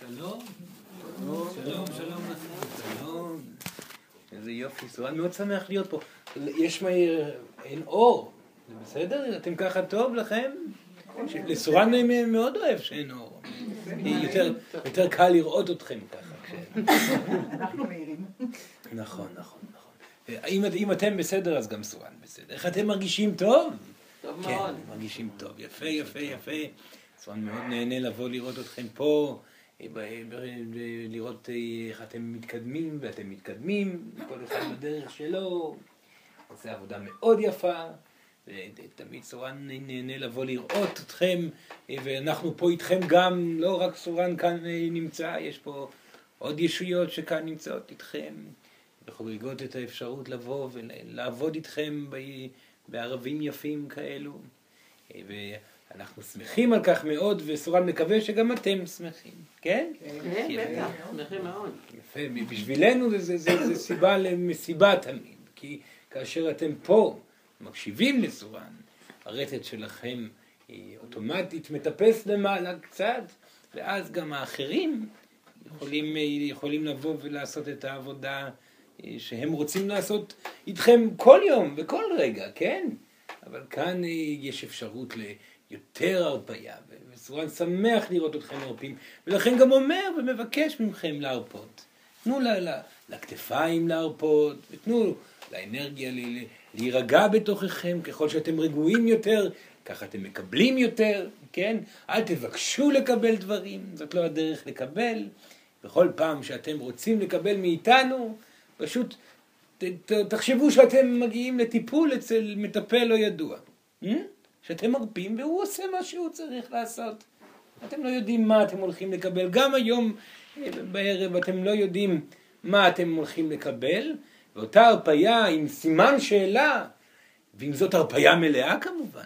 שלום. שלום, שלום שלום. איזה יופי, סורן מאוד שמח להיות פה. יש מה... אין אור. זה בסדר? אתם ככה טוב לכם? לסורן מאוד אוהב שאין אור. יותר קל לראות אתכם ככה. אנחנו מהירים. נכון, נכון, נכון. אם אתם בסדר, אז גם סורן בסדר. איך אתם מרגישים טוב? טוב כן, מאוד. מרגישים טוב. יפה, יפה, יפה. סורן מאוד נהנה לבוא לראות אתכם פה. לראות איך אתם מתקדמים, ואתם מתקדמים, כל אחד בדרך שלו, עושה עבודה מאוד יפה, ותמיד סורן נהנה לבוא לראות אתכם, ואנחנו פה איתכם גם, לא רק סורן כאן נמצא, יש פה עוד ישויות שכאן נמצאות איתכם, וחוגגות את האפשרות לבוא ולעבוד איתכם בערבים יפים כאלו. אנחנו שמחים על כך מאוד, וסורן מקווה שגם אתם שמחים, כן? כן, בטח, שמחים מאוד. יפה, בשבילנו זה, זה, זה, זה סיבה למסיבה תמיד, כי כאשר אתם פה מקשיבים לסורן, הרטט שלכם אוטומטית מטפס למעלה קצת, ואז גם האחרים יכולים, יכולים לבוא ולעשות את העבודה שהם רוצים לעשות איתכם כל יום וכל רגע, כן? אבל כאן יש אפשרות ל... יותר הרפייה, וסורן שמח לראות אתכם מרפים, ולכן גם אומר ומבקש מכם להרפות. תנו לכתפיים להרפות, ותנו לאנרגיה להירגע בתוככם, ככל שאתם רגועים יותר, ככה אתם מקבלים יותר, כן? אל תבקשו לקבל דברים, זאת לא הדרך לקבל. בכל פעם שאתם רוצים לקבל מאיתנו, פשוט תחשבו שאתם מגיעים לטיפול אצל מטפל לא ידוע. Hmm? שאתם מרפים והוא עושה מה שהוא צריך לעשות. אתם לא יודעים מה אתם הולכים לקבל. גם היום בערב אתם לא יודעים מה אתם הולכים לקבל, ואותה הרפייה עם סימן שאלה, ועם זאת הרפייה מלאה כמובן,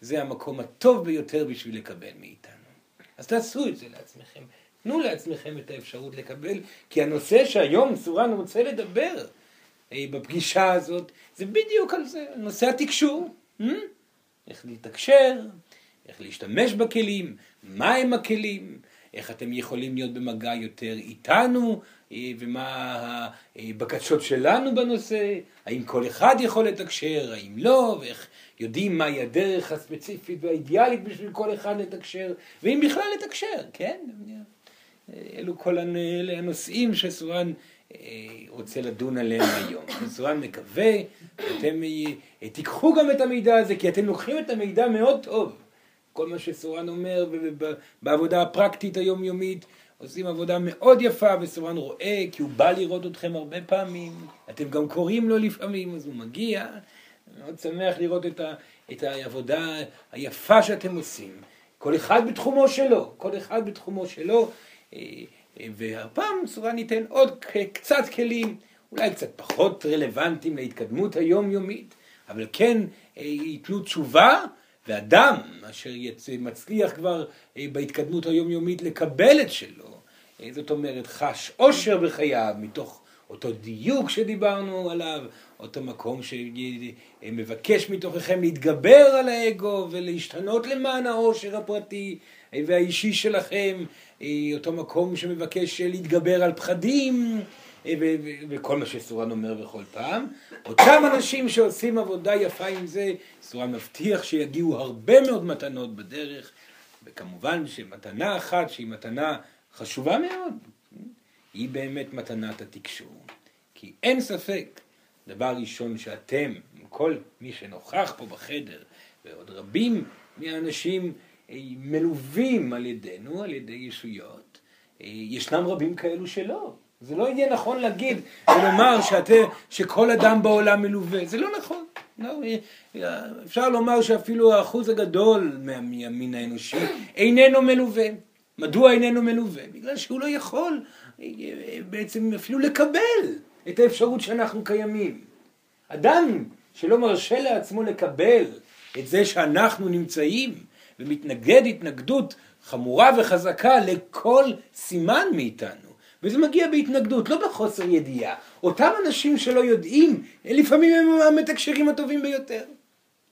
זה המקום הטוב ביותר בשביל לקבל מאיתנו. אז תעשו את זה לעצמכם. תנו לעצמכם את האפשרות לקבל, כי הנושא שהיום סורן רוצה לדבר בפגישה הזאת, זה בדיוק על זה, נושא התקשור. Hmm? איך להתקשר, איך להשתמש בכלים, מהם הכלים, איך אתם יכולים להיות במגע יותר איתנו, ומה הבקשות שלנו בנושא, האם כל אחד יכול לתקשר, האם לא, ואיך יודעים מהי הדרך הספציפית והאידיאלית בשביל כל אחד לתקשר, ואם בכלל לתקשר, כן? אלו כל הנושאים שסורן רוצה לדון עליהם היום. סורן מקווה שאתם תיקחו גם את המידע הזה, כי אתם לוקחים את המידע מאוד טוב. כל מה שסורן אומר בעבודה הפרקטית היומיומית, עושים עבודה מאוד יפה, וסורן רואה, כי הוא בא לראות אתכם הרבה פעמים, אתם גם קוראים לו לפעמים, אז הוא מגיע. מאוד שמח לראות את, ה, את העבודה היפה שאתם עושים. כל אחד בתחומו שלו, כל אחד בתחומו שלו. והפעם סורן ניתן עוד קצת כלים, אולי קצת פחות רלוונטיים להתקדמות היומיומית, אבל כן ייתנו תשובה, ואדם אשר מצליח כבר בהתקדמות היומיומית לקבל את שלו, זאת אומרת חש עושר בחייו מתוך אותו דיוק שדיברנו עליו, אותו מקום שמבקש מתוככם להתגבר על האגו ולהשתנות למען העושר הפרטי והאישי שלכם, אותו מקום שמבקש להתגבר על פחדים וכל מה שסורן אומר בכל פעם. אותם אנשים שעושים עבודה יפה עם זה, סורן מבטיח שיגיעו הרבה מאוד מתנות בדרך, וכמובן שמתנה אחת שהיא מתנה חשובה מאוד, היא באמת מתנת התקשור. כי אין ספק, דבר ראשון שאתם, כל מי שנוכח פה בחדר, ועוד רבים מהאנשים מלווים על ידינו, על ידי ישויות, ישנם רבים כאלו שלא. זה לא יהיה נכון להגיד ולומר שאתם, שכל אדם בעולם מלווה, זה לא נכון. לא, אפשר לומר שאפילו האחוז הגדול מהמין האנושי איננו מלווה. מדוע איננו מלווה? בגלל שהוא לא יכול בעצם אפילו לקבל את האפשרות שאנחנו קיימים. אדם שלא מרשה לעצמו לקבל את זה שאנחנו נמצאים ומתנגד התנגדות חמורה וחזקה לכל סימן מאיתנו. וזה מגיע בהתנגדות, לא בחוסר ידיעה. אותם אנשים שלא יודעים, לפעמים הם המתקשרים הטובים ביותר.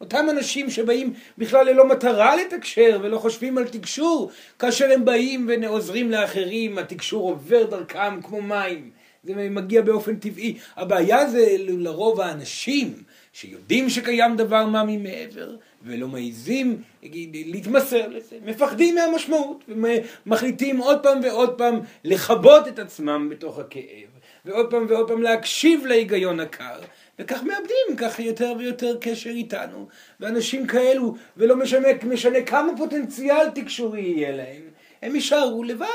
אותם אנשים שבאים בכלל ללא מטרה לתקשר ולא חושבים על תקשור, כאשר הם באים ועוזרים לאחרים, התקשור עובר דרכם כמו מים, זה מגיע באופן טבעי. הבעיה זה לרוב האנשים שיודעים שקיים דבר מה ממעבר ולא מעיזים להתמסר לזה, מפחדים מהמשמעות ומחליטים עוד פעם ועוד פעם לכבות את עצמם בתוך הכאב ועוד פעם ועוד פעם להקשיב להיגיון הקר וכך מאבדים ככה יותר ויותר קשר איתנו. ואנשים כאלו ולא משנה, משנה כמה פוטנציאל תקשורי יהיה להם הם יישארו לבד.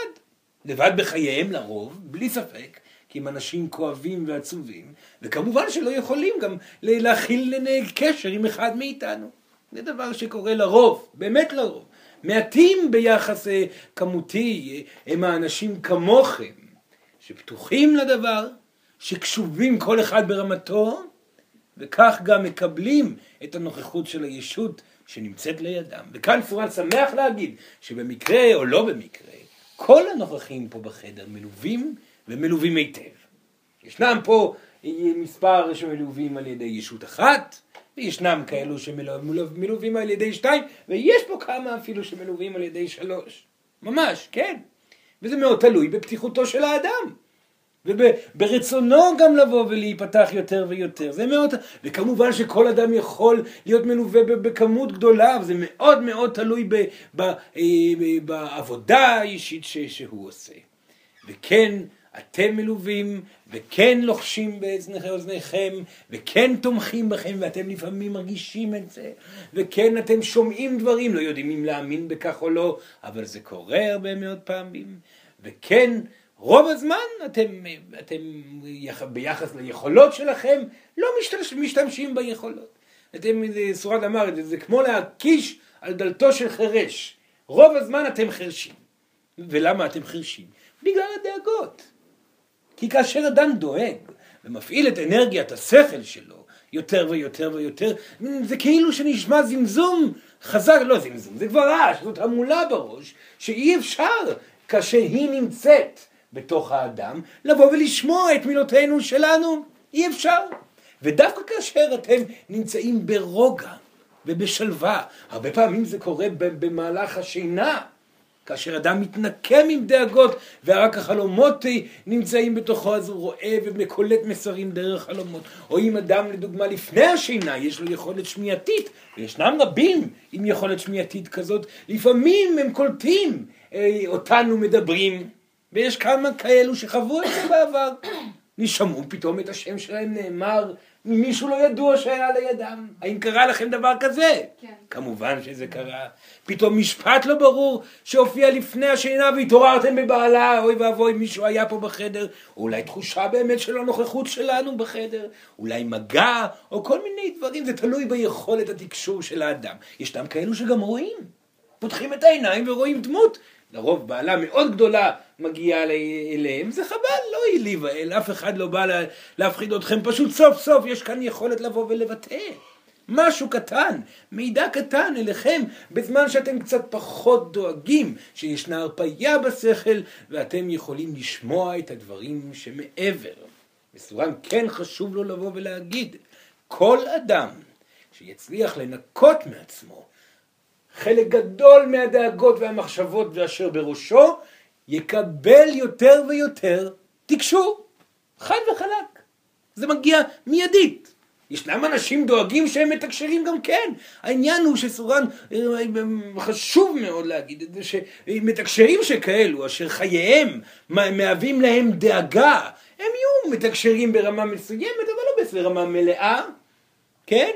לבד בחייהם לרוב, בלי ספק כי הם אנשים כואבים ועצובים וכמובן שלא יכולים גם להכיל קשר עם אחד מאיתנו זה דבר שקורה לרוב, באמת לרוב מעטים ביחס כמותי הם האנשים כמוכם שפתוחים לדבר, שקשובים כל אחד ברמתו, וכך גם מקבלים את הנוכחות של הישות שנמצאת לידם. וכאן סורן שמח להגיד שבמקרה או לא במקרה, כל הנוכחים פה בחדר מלווים ומלווים היטב. ישנם פה מספר שמלווים על ידי ישות אחת, וישנם כאלו שמלווים על ידי שתיים, ויש פה כמה אפילו שמלווים על ידי שלוש. ממש, כן. וזה מאוד תלוי בפתיחותו של האדם. וברצונו גם לבוא ולהיפתח יותר ויותר, זה מאוד, וכמובן שכל אדם יכול להיות מלווה בכמות גדולה, וזה מאוד מאוד תלוי ב, ב, אה, בעבודה האישית ש, שהוא עושה. וכן, אתם מלווים, וכן לוחשים באזני אוזניכם, וכן תומכים בכם, ואתם לפעמים מרגישים את זה, וכן אתם שומעים דברים, לא יודעים אם להאמין בכך או לא, אבל זה קורה הרבה מאוד פעמים, וכן, רוב הזמן אתם, אתם ביחס ליכולות שלכם לא משתמש, משתמשים ביכולות. אתם, סורד אמר את זה, זה כמו להקיש על דלתו של חירש. רוב הזמן אתם חרשים. ולמה אתם חרשים? בגלל הדאגות. כי כאשר אדם דואג ומפעיל את אנרגיית השכל שלו יותר ויותר ויותר, זה כאילו שנשמע זמזום חזק, לא זמזום, זה כבר רעש, זאת המולה בראש, שאי אפשר כאשר היא נמצאת בתוך האדם, לבוא ולשמוע את מילותינו שלנו. אי אפשר. ודווקא כאשר אתם נמצאים ברוגע ובשלווה, הרבה פעמים זה קורה במהלך השינה, כאשר אדם מתנקם עם דאגות ורק החלומות נמצאים בתוכו אז הוא רואה וקולט מסרים דרך חלומות או אם אדם לדוגמה לפני השינה יש לו יכולת שמיעתית וישנם רבים עם יכולת שמיעתית כזאת לפעמים הם קולטים אה, אותנו מדברים ויש כמה כאלו שחוו את זה בעבר. נשמעו פתאום את השם שלהם נאמר ממישהו לא ידוע שהיה לידם. האם קרה לכם דבר כזה? כן. כמובן שזה קרה. פתאום משפט לא ברור שהופיע לפני השינה והתעוררתם בבעלה, אוי ואבוי מישהו היה פה בחדר, או אולי תחושה באמת של הנוכחות שלנו בחדר, אולי מגע, או כל מיני דברים, זה תלוי ביכולת התקשור של האדם. ישנם כאלו שגם רואים, פותחים את העיניים ורואים דמות לרוב בעלה מאוד גדולה מגיעה אליהם, זה חבל, לא להיבהל, אף אחד לא בא להפחיד אתכם, פשוט סוף סוף יש כאן יכולת לבוא ולבטא. משהו קטן, מידע קטן אליכם, בזמן שאתם קצת פחות דואגים שישנה הרפייה בשכל ואתם יכולים לשמוע את הדברים שמעבר. מסורן כן חשוב לו לבוא ולהגיד, כל אדם שיצליח לנקות מעצמו חלק גדול מהדאגות והמחשבות ואשר בראשו יקבל יותר ויותר תקשור, חד וחלק. זה מגיע מיידית. ישנם אנשים דואגים שהם מתקשרים גם כן. העניין הוא שסורן, חשוב מאוד להגיד את זה, שמתקשרים שכאלו, אשר חייהם מהווים להם דאגה, הם יהיו מתקשרים ברמה מסוימת, אבל לא ברמה מלאה, כן?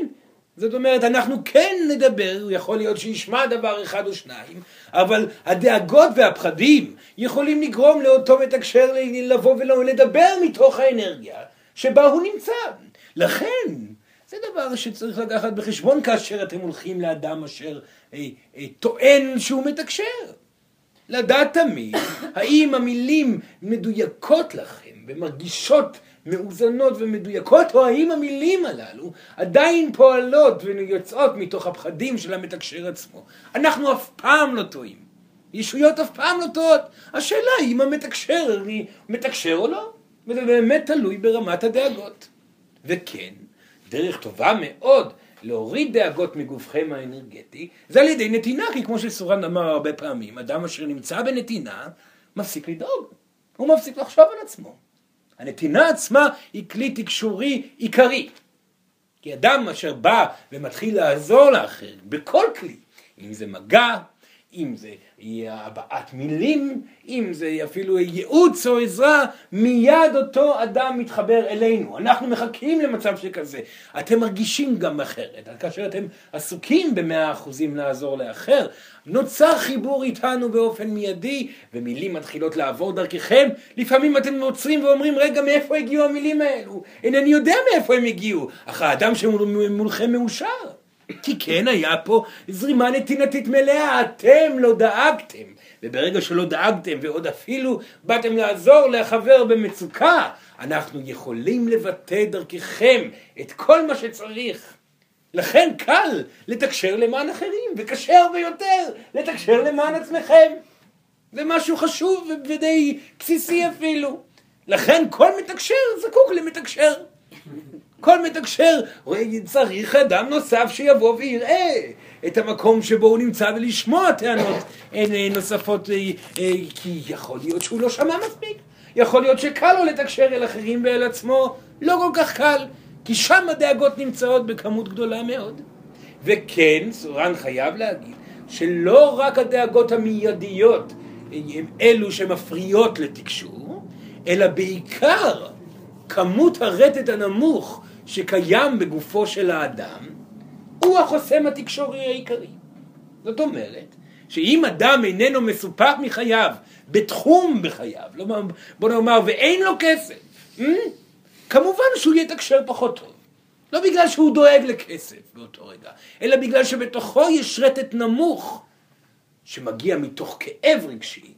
זאת אומרת, אנחנו כן נדבר, יכול להיות שישמע דבר אחד או שניים, אבל הדאגות והפחדים יכולים לגרום לאותו מתקשר לבוא ולדבר מתוך האנרגיה שבה הוא נמצא. לכן, זה דבר שצריך לקחת בחשבון כאשר אתם הולכים לאדם אשר אה, אה, טוען שהוא מתקשר. לדעת תמיד האם המילים מדויקות לכם ומרגישות מאוזנות ומדויקות, או האם המילים הללו עדיין פועלות ויוצאות מתוך הפחדים של המתקשר עצמו. אנחנו אף פעם לא טועים. ישויות אף פעם לא טועות. השאלה היא אם המתקשר מתקשר או לא. וזה באמת תלוי ברמת הדאגות. וכן, דרך טובה מאוד להוריד דאגות מגופכם האנרגטי, זה על ידי נתינה, כי כמו שסורן אמר הרבה פעמים, אדם אשר נמצא בנתינה, מפסיק לדאוג, הוא מפסיק לחשוב על עצמו. הנתינה עצמה היא כלי תקשורי עיקרי. כי אדם אשר בא ומתחיל לעזור לאחר בכל כלי, אם זה מגע, אם זה הבעת מילים, אם זה אפילו ייעוץ או עזרה, מיד אותו אדם מתחבר אלינו. אנחנו מחכים למצב שכזה. אתם מרגישים גם אחרת. כאשר אתם עסוקים במאה אחוזים לעזור לאחר, נוצר חיבור איתנו באופן מיידי, ומילים מתחילות לעבור דרככם. לפעמים אתם עוצרים ואומרים, רגע, מאיפה הגיעו המילים האלו? אינני יודע מאיפה הם הגיעו, אך האדם שמולכם מאושר. כי כן היה פה זרימה נתינתית מלאה, אתם לא דאגתם. וברגע שלא דאגתם ועוד אפילו באתם לעזור לחבר במצוקה, אנחנו יכולים לבטא דרככם את כל מה שצריך. לכן קל לתקשר למען אחרים, וקשה הרבה יותר לתקשר למען עצמכם. זה משהו חשוב ודי בסיסי אפילו. לכן כל מתקשר זקוק למתקשר. כל מתקשר צריך אדם נוסף שיבוא ויראה את המקום שבו הוא נמצא ולשמוע טענות אה, נוספות, אה, אה, כי יכול להיות שהוא לא שמע מספיק. יכול להיות שקל לו לתקשר אל אחרים ואל עצמו, לא כל כך קל, כי שם הדאגות נמצאות בכמות גדולה מאוד. וכן, סורן חייב להגיד, שלא רק הדאגות המיידיות הם אלו שמפריעות לתקשור, אלא בעיקר כמות הרטט הנמוך שקיים בגופו של האדם, הוא החוסם התקשורי העיקרי. זאת אומרת, שאם אדם איננו מסופק מחייו, בתחום בחייו, לא, בוא נאמר, ואין לו כסף, hmm? כמובן שהוא יתקשר פחות טוב. לא בגלל שהוא דואג לכסף באותו רגע, אלא בגלל שבתוכו יש רטט נמוך שמגיע מתוך כאב רגשי,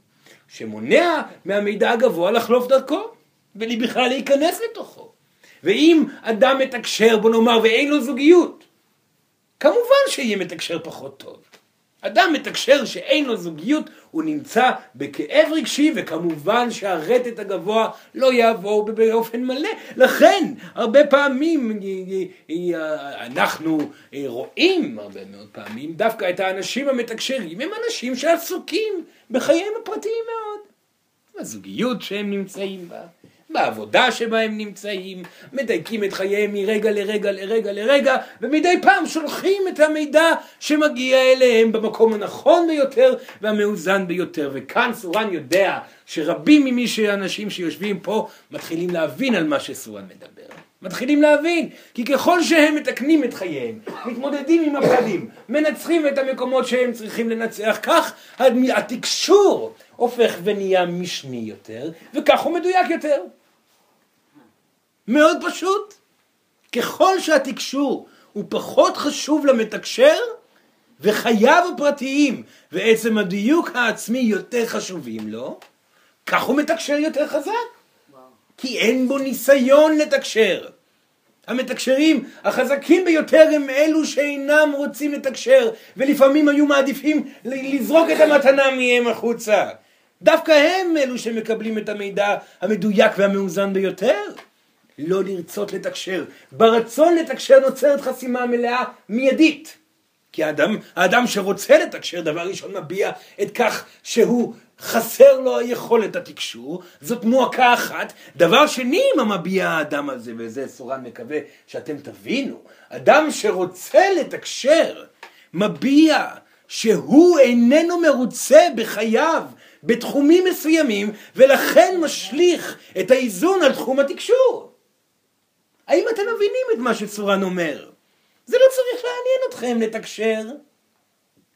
שמונע מהמידע הגבוה לחלוף דרכו, ובכלל להיכנס לתוכו. ואם אדם מתקשר, בוא נאמר, ואין לו זוגיות, כמובן שיהיה מתקשר פחות טוב. אדם מתקשר שאין לו זוגיות, הוא נמצא בכאב רגשי, וכמובן שהרטט הגבוה לא יעבור באופן מלא. לכן, הרבה פעמים אנחנו רואים, הרבה מאוד פעמים, דווקא את האנשים המתקשרים, הם אנשים שעסוקים בחייהם הפרטיים מאוד. הזוגיות שהם נמצאים בה. בעבודה שבה הם נמצאים, מדייקים את חייהם מרגע לרגע לרגע לרגע, ומדי פעם שולחים את המידע שמגיע אליהם במקום הנכון ביותר והמאוזן ביותר. וכאן סורן יודע שרבים ממי שאנשים שיושבים פה מתחילים להבין על מה שסורן מדבר. מתחילים להבין, כי ככל שהם מתקנים את חייהם, מתמודדים עם הפחדים, מנצחים את המקומות שהם צריכים לנצח, כך התקשור הופך ונהיה משני יותר, וכך הוא מדויק יותר. מאוד פשוט. ככל שהתקשור הוא פחות חשוב למתקשר, וחייו הפרטיים ועצם הדיוק העצמי יותר חשובים לו, כך הוא מתקשר יותר חזק. כי אין בו ניסיון לתקשר. המתקשרים החזקים ביותר הם אלו שאינם רוצים לתקשר, ולפעמים היו מעדיפים לזרוק את המתנה מהם החוצה. דווקא הם אלו שמקבלים את המידע המדויק והמאוזן ביותר. לא לרצות לתקשר. ברצון לתקשר נוצרת חסימה מלאה מיידית. כי האדם, האדם שרוצה לתקשר, דבר ראשון מביע את כך שהוא חסר לו היכולת התקשור, זאת מועקה אחת. דבר שני, מה מביע האדם הזה, וזה סורן מקווה שאתם תבינו, אדם שרוצה לתקשר, מביע שהוא איננו מרוצה בחייו בתחומים מסוימים, ולכן משליך את האיזון על תחום התקשור. האם אתם מבינים את מה שצורן אומר? זה לא צריך לעניין אתכם לתקשר.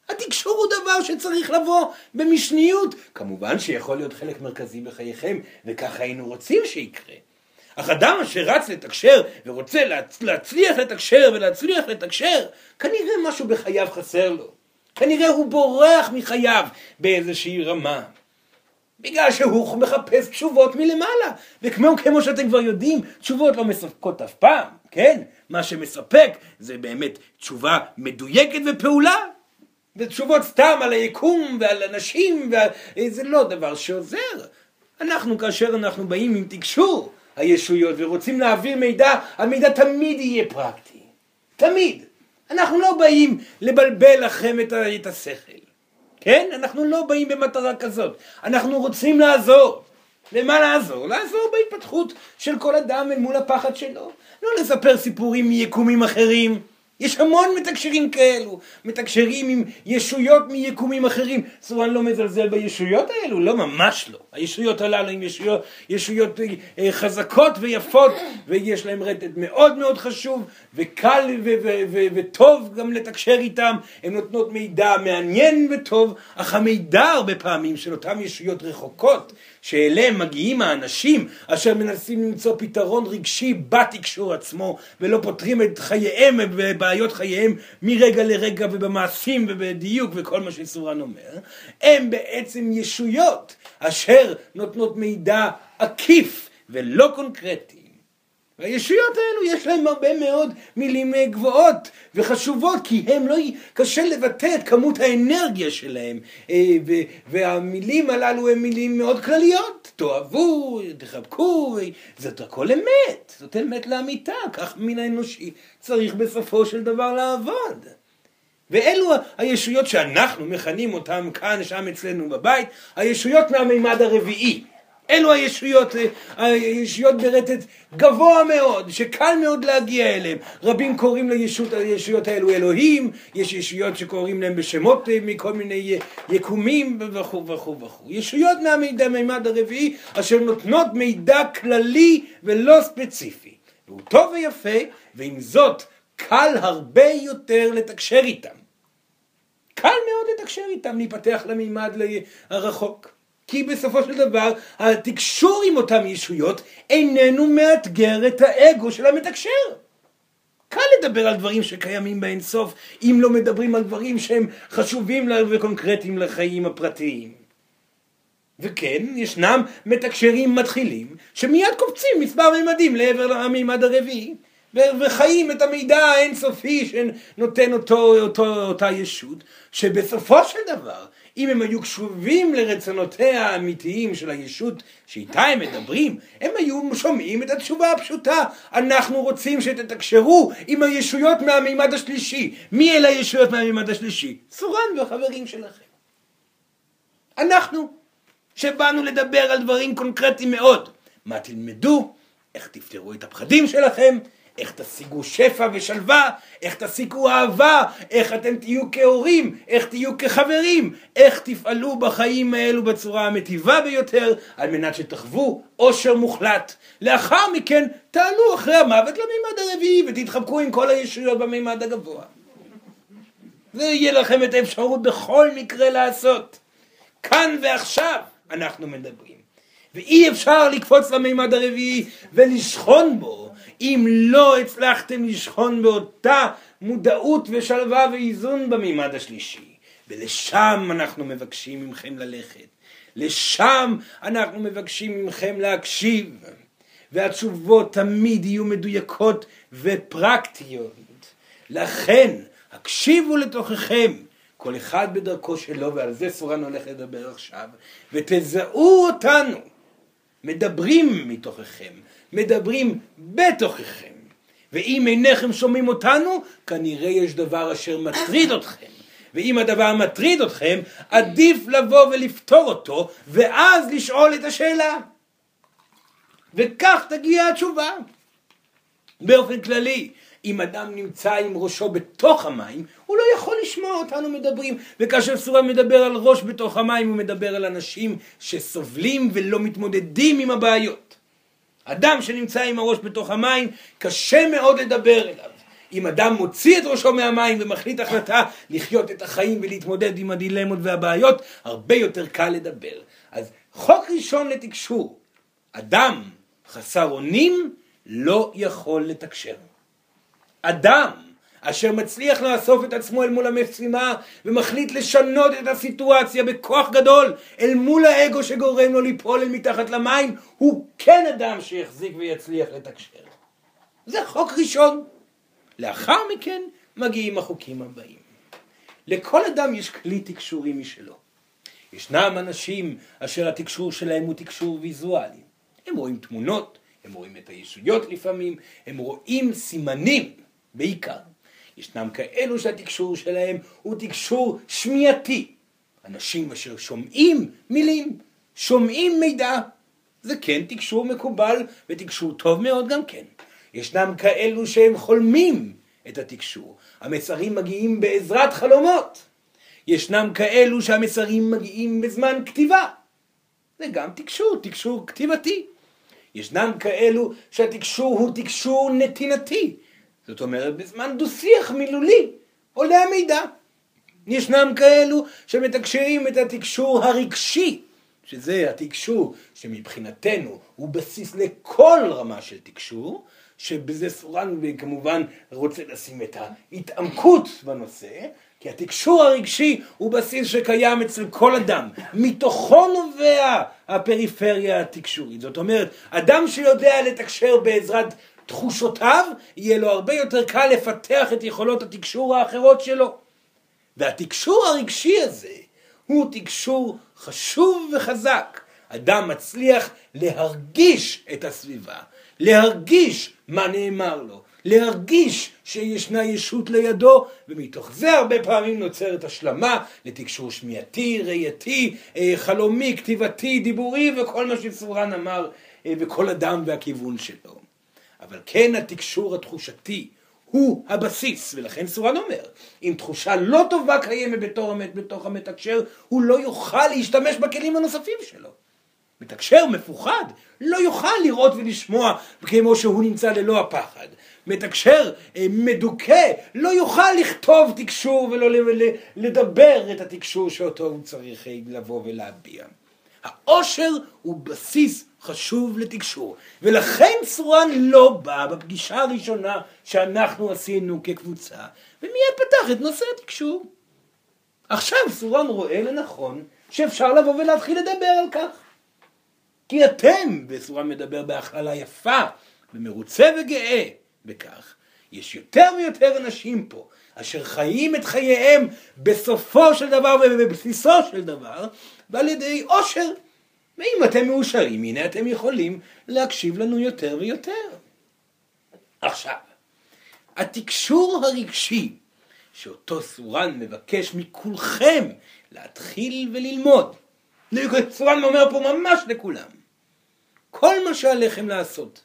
התקשור הוא דבר שצריך לבוא במשניות. כמובן שיכול להיות חלק מרכזי בחייכם, וככה היינו רוצים שיקרה. אך אדם אשר רץ לתקשר ורוצה להצ... להצליח לתקשר ולהצליח לתקשר, כנראה משהו בחייו חסר לו. כנראה הוא בורח מחייו באיזושהי רמה. בגלל שהוא מחפש תשובות מלמעלה. וכמו כמו שאתם כבר יודעים, תשובות לא מספקות אף פעם, כן? מה שמספק זה באמת תשובה מדויקת ופעולה. ותשובות סתם על היקום ועל אנשים, ועל... זה לא דבר שעוזר. אנחנו, כאשר אנחנו באים עם תקשור הישויות ורוצים להעביר מידע, המידע תמיד יהיה פרקטי. תמיד. אנחנו לא באים לבלבל לכם את, השכל, כן? אנחנו לא באים במטרה כזאת. אנחנו רוצים לעזור. למה לעזור? לעזור בהתפתחות של כל אדם אל מול הפחד שלו. לא לספר סיפורים מיקומים אחרים. יש המון מתקשרים כאלו, מתקשרים עם ישויות מיקומים אחרים. סורן לא מזלזל בישויות האלו, לא, ממש לא. הישויות הללו הן ישויות, ישויות אה, חזקות ויפות, ויש להן רטט מאוד מאוד חשוב, וקל ו- ו- ו- וטוב גם לתקשר איתם. הן נותנות מידע מעניין וטוב, אך המידע הרבה פעמים של אותן ישויות רחוקות, שאליהם מגיעים האנשים אשר מנסים למצוא פתרון רגשי בתקשור עצמו ולא פותרים את חייהם ובעיות חייהם מרגע לרגע ובמעשים ובדיוק וכל מה שסורן אומר, הם בעצם ישויות אשר נותנות מידע עקיף ולא קונקרטי. והישויות האלו יש להם הרבה מאוד מילים אה, גבוהות וחשובות כי הם לא, קשה לבטא את כמות האנרגיה שלהם אה, והמילים הללו הם מילים מאוד כלליות. תאהבו, תחבקו, זאת הכל אמת, זאת אמת לאמיתה, כך מין האנושי צריך בסופו של דבר לעבוד ואלו הישויות שאנחנו מכנים אותן כאן, שם אצלנו בבית, הישויות מהמימד הרביעי אלו הישויות, אה, הישויות ברטט גבוה מאוד, שקל מאוד להגיע אליהם. רבים קוראים לישות, לישויות האלו אלוהים, יש ישויות שקוראים להם בשמות אה, מכל מיני יקומים וכו' וכו' וכו'. ישויות מהמימד הרביעי אשר נותנות מידע כללי ולא ספציפי. והוא טוב ויפה, ועם זאת קל הרבה יותר לתקשר איתם. קל מאוד לתקשר איתם, להיפתח למימד הרחוק. כי בסופו של דבר התקשור עם אותן ישויות איננו מאתגר את האגו של המתקשר. קל לדבר על דברים שקיימים באינסוף אם לא מדברים על דברים שהם חשובים וקונקרטיים לחיים הפרטיים. וכן, ישנם מתקשרים מתחילים שמיד קופצים מספר מימדים לעבר המימד הרביעי וחיים את המידע האינסופי שנותן אותו, אותו, אותה ישות שבסופו של דבר אם הם היו קשובים לרצונותיה האמיתיים של הישות שאיתה הם מדברים, הם היו שומעים את התשובה הפשוטה. אנחנו רוצים שתתקשרו עם הישויות מהמימד השלישי. מי אלה הישויות מהמימד השלישי? סורן והחברים שלכם. אנחנו, שבאנו לדבר על דברים קונקרטיים מאוד. מה תלמדו? איך תפתרו את הפחדים שלכם? איך תשיגו שפע ושלווה, איך תשיגו אהבה, איך אתם תהיו כהורים, איך תהיו כחברים, איך תפעלו בחיים האלו בצורה המטיבה ביותר, על מנת שתחוו עושר מוחלט. לאחר מכן תעלו אחרי המוות למימד הרביעי ותתחבקו עם כל הישויות במימד הגבוה. זה יהיה לכם את האפשרות בכל מקרה לעשות. כאן ועכשיו אנחנו מדברים. ואי אפשר לקפוץ למימד הרביעי ולשכון בו אם לא הצלחתם לשכון באותה מודעות ושלווה ואיזון במימד השלישי. ולשם אנחנו מבקשים מכם ללכת. לשם אנחנו מבקשים מכם להקשיב. והתשובות תמיד יהיו מדויקות ופרקטיות. לכן, הקשיבו לתוככם, כל אחד בדרכו שלו, ועל זה סורן הולך לדבר עכשיו, ותזהו אותנו, מדברים מתוככם, מדברים בתוככם. ואם אינכם שומעים אותנו, כנראה יש דבר אשר מטריד אתכם. ואם הדבר מטריד אתכם, עדיף לבוא ולפתור אותו, ואז לשאול את השאלה. וכך תגיע התשובה. באופן כללי, אם אדם נמצא עם ראשו בתוך המים, הוא לא יכול לשמוע אותנו מדברים. וכאשר סורן מדבר על ראש בתוך המים, הוא מדבר על אנשים שסובלים ולא מתמודדים עם הבעיות. אדם שנמצא עם הראש בתוך המים, קשה מאוד לדבר אליו. אם אדם מוציא את ראשו מהמים ומחליט החלטה לחיות את החיים ולהתמודד עם הדילמות והבעיות, הרבה יותר קל לדבר. אז חוק ראשון לתקשור, אדם חסר אונים לא יכול לתקשר. אדם אשר מצליח לאסוף את עצמו אל מול המשימה ומחליט לשנות את הסיטואציה בכוח גדול אל מול האגו שגורם לו ליפול אל מתחת למים, הוא כן אדם שיחזיק ויצליח לתקשר. זה חוק ראשון. לאחר מכן מגיעים החוקים הבאים. לכל אדם יש כלי תקשורי משלו. ישנם אנשים אשר התקשור שלהם הוא תקשור ויזואלי. הם רואים תמונות, הם רואים את הישויות לפעמים, הם רואים סימנים בעיקר. ישנם כאלו שהתקשור שלהם הוא תקשור שמיעתי. אנשים אשר שומעים מילים, שומעים מידע. זה כן תקשור מקובל ותקשור טוב מאוד גם כן. ישנם כאלו שהם חולמים את התקשור. המסרים מגיעים בעזרת חלומות. ישנם כאלו שהמסרים מגיעים בזמן כתיבה. זה גם תקשור, תקשור כתיבתי. ישנם כאלו שהתקשור הוא תקשור נתינתי. זאת אומרת, בזמן דו-שיח מילולי עולה המידע. ישנם כאלו שמתקשרים את התקשור הרגשי, שזה התקשור שמבחינתנו הוא בסיס לכל רמה של תקשור, שבזה סורן כמובן רוצה לשים את ההתעמקות בנושא, כי התקשור הרגשי הוא בסיס שקיים אצל כל אדם. מתוכו נובע הפריפריה התקשורית. זאת אומרת, אדם שיודע לתקשר בעזרת תחושותיו, יהיה לו הרבה יותר קל לפתח את יכולות התקשור האחרות שלו. והתקשור הרגשי הזה הוא תקשור חשוב וחזק. אדם מצליח להרגיש את הסביבה, להרגיש מה נאמר לו, להרגיש שישנה ישות לידו, ומתוך זה הרבה פעמים נוצרת השלמה לתקשור שמיעתי, ראייתי, אה, חלומי, כתיבתי, דיבורי, וכל מה שסורן אמר, אה, וכל אדם והכיוון שלו. אבל כן התקשור התחושתי הוא הבסיס, ולכן סורן אומר, אם תחושה לא טובה קיימת בתור בתוך המתקשר, הוא לא יוכל להשתמש בכלים הנוספים שלו. מתקשר מפוחד לא יוכל לראות ולשמוע כמו שהוא נמצא ללא הפחד. מתקשר אה, מדוכא לא יוכל לכתוב תקשור ולא לדבר את התקשור שאותו הוא צריך אה, לבוא ולהביע. העושר הוא בסיס חשוב לתקשור, ולכן סורן לא בא בפגישה הראשונה שאנחנו עשינו כקבוצה, ומיד פתח את נושא התקשור. עכשיו סורן רואה לנכון שאפשר לבוא ולהתחיל לדבר על כך. כי אתם, וסורן מדבר בהכללה יפה, ומרוצה וגאה בכך, יש יותר ויותר אנשים פה אשר חיים את חייהם בסופו של דבר ובבסיסו של דבר, ועל ידי עושר. ואם אתם מאושרים, הנה אתם יכולים להקשיב לנו יותר ויותר. עכשיו, התקשור הרגשי שאותו סורן מבקש מכולכם להתחיל וללמוד. סורן אומר פה ממש לכולם. כל מה שעליכם לעשות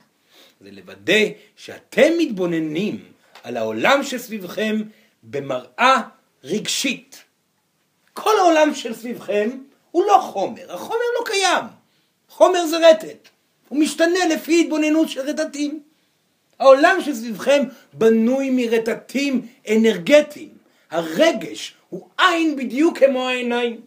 זה לוודא שאתם מתבוננים על העולם שסביבכם במראה רגשית. כל העולם שסביבכם הוא לא חומר, החומר לא קיים. חומר זה רטט, הוא משתנה לפי התבוננות של רטטים. העולם שסביבכם בנוי מרטטים אנרגטיים. הרגש הוא עין בדיוק כמו העיניים.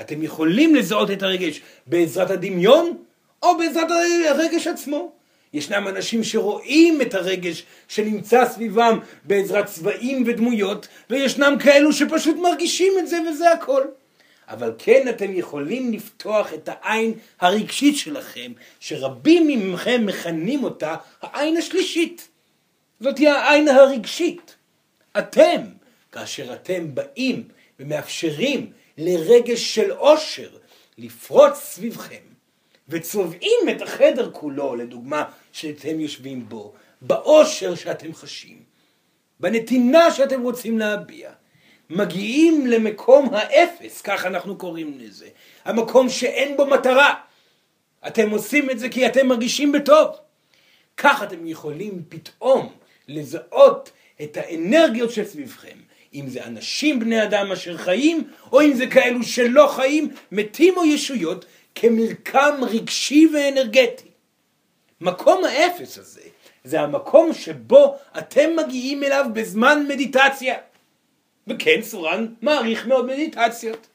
אתם יכולים לזהות את הרגש בעזרת הדמיון או בעזרת הרגש עצמו. ישנם אנשים שרואים את הרגש שנמצא סביבם בעזרת צבעים ודמויות, וישנם כאלו שפשוט מרגישים את זה וזה הכל. אבל כן אתם יכולים לפתוח את העין הרגשית שלכם, שרבים מכם מכנים אותה העין השלישית. זאת היא העין הרגשית. אתם, כאשר אתם באים ומאפשרים לרגש של עושר לפרוץ סביבכם, וצובעים את החדר כולו, לדוגמה, שאתם יושבים בו, באושר שאתם חשים, בנתינה שאתם רוצים להביע. מגיעים למקום האפס, כך אנחנו קוראים לזה, המקום שאין בו מטרה. אתם עושים את זה כי אתם מרגישים בטוב. כך אתם יכולים פתאום לזהות את האנרגיות שסביבכם, אם זה אנשים בני אדם אשר חיים, או אם זה כאלו שלא חיים, מתים או ישויות, כמרקם רגשי ואנרגטי. מקום האפס הזה זה המקום שבו אתם מגיעים אליו בזמן מדיטציה. וכן, סורן מעריך מאוד מדיטציות.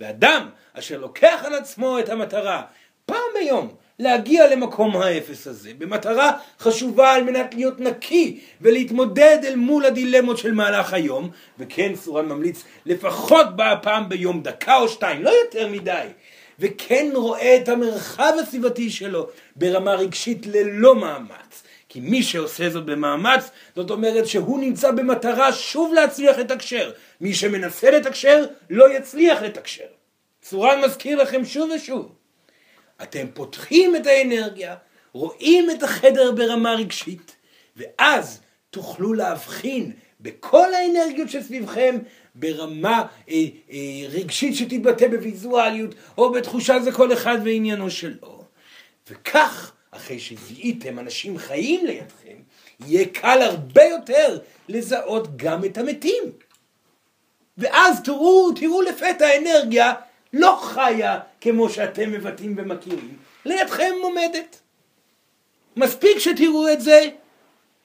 ואדם אשר לוקח על עצמו את המטרה פעם ביום להגיע למקום האפס הזה, במטרה חשובה על מנת להיות נקי ולהתמודד אל מול הדילמות של מהלך היום, וכן סורן ממליץ לפחות פעם ביום דקה או שתיים, לא יותר מדי, וכן רואה את המרחב הסביבתי שלו ברמה רגשית ללא מאמץ. כי מי שעושה זאת במאמץ, זאת אומרת שהוא נמצא במטרה שוב להצליח לתקשר. מי שמנסה לתקשר, לא יצליח לתקשר. צורן מזכיר לכם שוב ושוב. אתם פותחים את האנרגיה, רואים את החדר ברמה רגשית, ואז תוכלו להבחין בכל האנרגיות שסביבכם, ברמה אה, אה, רגשית שתתבטא בוויזואליות, או בתחושה זה כל אחד ועניינו שלו. וכך, אחרי שזיהיתם אנשים חיים לידכם, יהיה קל הרבה יותר לזהות גם את המתים. ואז תראו, תראו לפתע אנרגיה לא חיה כמו שאתם מבטאים ומכירים, לידכם עומדת. מספיק שתראו את זה,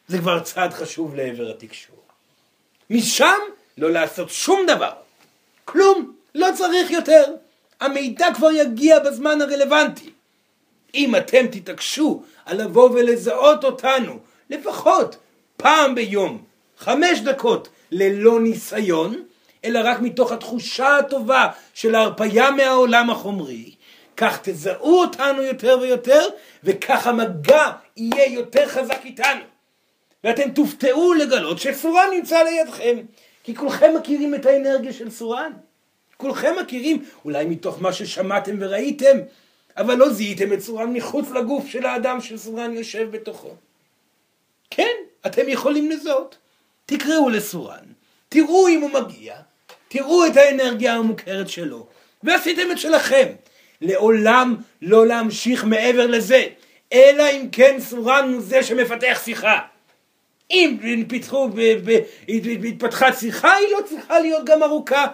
זה כבר צעד חשוב לעבר התקשור. משם לא לעשות שום דבר. כלום, לא צריך יותר. המידע כבר יגיע בזמן הרלוונטי. אם אתם תתעקשו על לבוא ולזהות אותנו, לפחות פעם ביום, חמש דקות, ללא ניסיון, אלא רק מתוך התחושה הטובה של ההרפייה מהעולם החומרי, כך תזהו אותנו יותר ויותר, וכך המגע יהיה יותר חזק איתנו. ואתם תופתעו לגלות שסורן נמצא לידכם, כי כולכם מכירים את האנרגיה של סורן. כולכם מכירים, אולי מתוך מה ששמעתם וראיתם, אבל לא זיהיתם את סורן מחוץ לגוף של האדם שסורן יושב בתוכו. כן, אתם יכולים לזהות. תקראו לסורן, תראו אם הוא מגיע, תראו את האנרגיה המוכרת שלו, ועשיתם את שלכם. לעולם לא להמשיך מעבר לזה, אלא אם כן סורן הוא זה שמפתח שיחה. אם פיתחו, התפתחה שיחה, היא לא צריכה להיות גם ארוכה,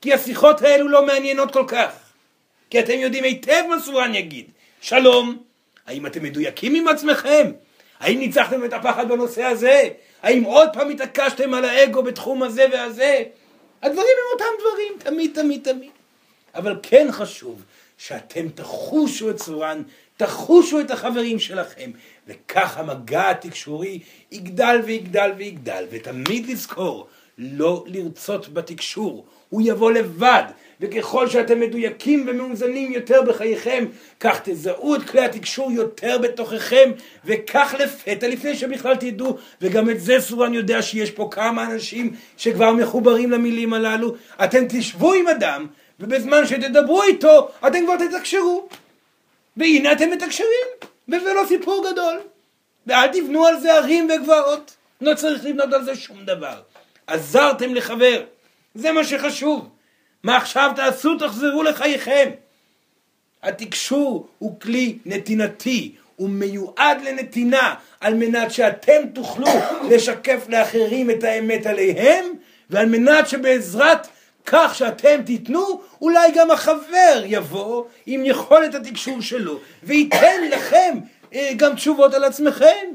כי השיחות האלו לא מעניינות כל כך. כי אתם יודעים היטב מה סורן יגיד. שלום, האם אתם מדויקים עם עצמכם? האם ניצחתם את הפחד בנושא הזה? האם עוד פעם התעקשתם על האגו בתחום הזה והזה? הדברים הם אותם דברים, תמיד, תמיד, תמיד. אבל כן חשוב שאתם תחושו את צורן, תחושו את החברים שלכם, וכך המגע התקשורי יגדל ויגדל ויגדל, ותמיד לזכור, לא לרצות בתקשור, הוא יבוא לבד, וככל שאתם מדויקים ומאוזנים יותר בחייכם, כך תזהו את כלי התקשור יותר בתוככם, וכך לפתע, לפני שבכלל תדעו, וגם את זה סורן יודע שיש פה כמה אנשים שכבר מחוברים למילים הללו, אתם תשבו עם אדם, ובזמן שתדברו איתו, אתם כבר תתקשרו. והנה אתם מתקשרים, וזה לא סיפור גדול. ואל תבנו על זה ערים וגבעות, לא צריך לבנות על זה שום דבר. עזרתם לחבר, זה מה שחשוב. מה עכשיו תעשו? תחזרו לחייכם. התקשור הוא כלי נתינתי, הוא מיועד לנתינה על מנת שאתם תוכלו לשקף לאחרים את האמת עליהם ועל מנת שבעזרת כך שאתם תיתנו, אולי גם החבר יבוא עם יכולת התקשור שלו וייתן לכם אה, גם תשובות על עצמכם.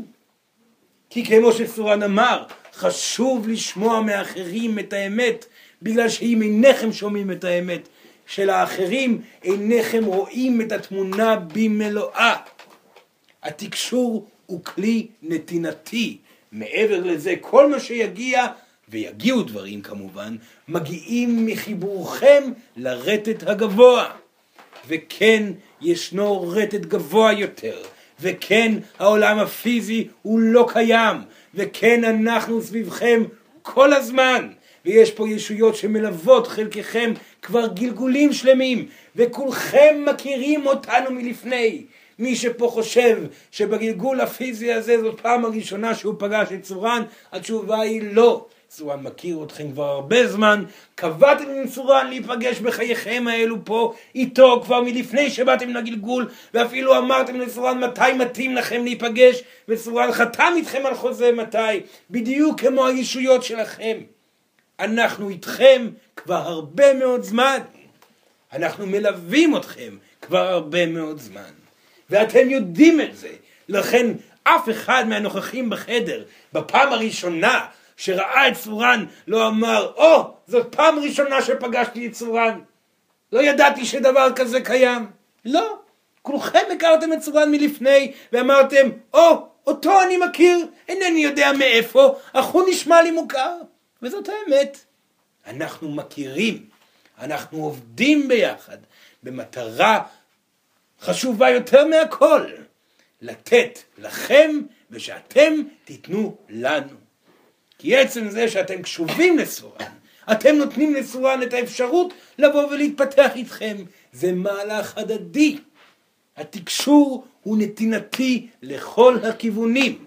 כי כמו שסורן אמר, חשוב לשמוע מאחרים את האמת בגלל שאם אינכם שומעים את האמת של האחרים, אינכם רואים את התמונה במלואה. התקשור הוא כלי נתינתי. מעבר לזה, כל מה שיגיע, ויגיעו דברים כמובן, מגיעים מחיבורכם לרטט הגבוה. וכן, ישנו רטט גבוה יותר. וכן, העולם הפיזי הוא לא קיים. וכן, אנחנו סביבכם כל הזמן. ויש פה ישויות שמלוות חלקכם כבר גלגולים שלמים, וכולכם מכירים אותנו מלפני. מי שפה חושב שבגלגול הפיזי הזה זאת פעם הראשונה שהוא פגש את צורן, התשובה היא לא. צורן מכיר אתכם כבר הרבה זמן, קבעתם עם צורן להיפגש בחייכם האלו פה איתו כבר מלפני שבאתם לגלגול, ואפילו אמרתם לצורן מתי מתאים לכם להיפגש, וצורן חתם איתכם על חוזה מתי, בדיוק כמו הישויות שלכם. אנחנו איתכם כבר הרבה מאוד זמן. אנחנו מלווים אתכם כבר הרבה מאוד זמן. ואתם יודעים את זה. לכן אף אחד מהנוכחים בחדר, בפעם הראשונה שראה את צורן, לא אמר, או, oh, זאת פעם ראשונה שפגשתי את צורן. לא ידעתי שדבר כזה קיים. לא. כולכם הכרתם את צורן מלפני, ואמרתם, או, oh, אותו אני מכיר, אינני יודע מאיפה, אך הוא נשמע לי מוכר. וזאת האמת. אנחנו מכירים, אנחנו עובדים ביחד במטרה חשובה יותר מהכל, לתת לכם ושאתם תיתנו לנו. כי עצם זה שאתם קשובים לסורן, אתם נותנים לסורן את האפשרות לבוא ולהתפתח איתכם. זה מהלך הדדי. התקשור הוא נתינתי לכל הכיוונים.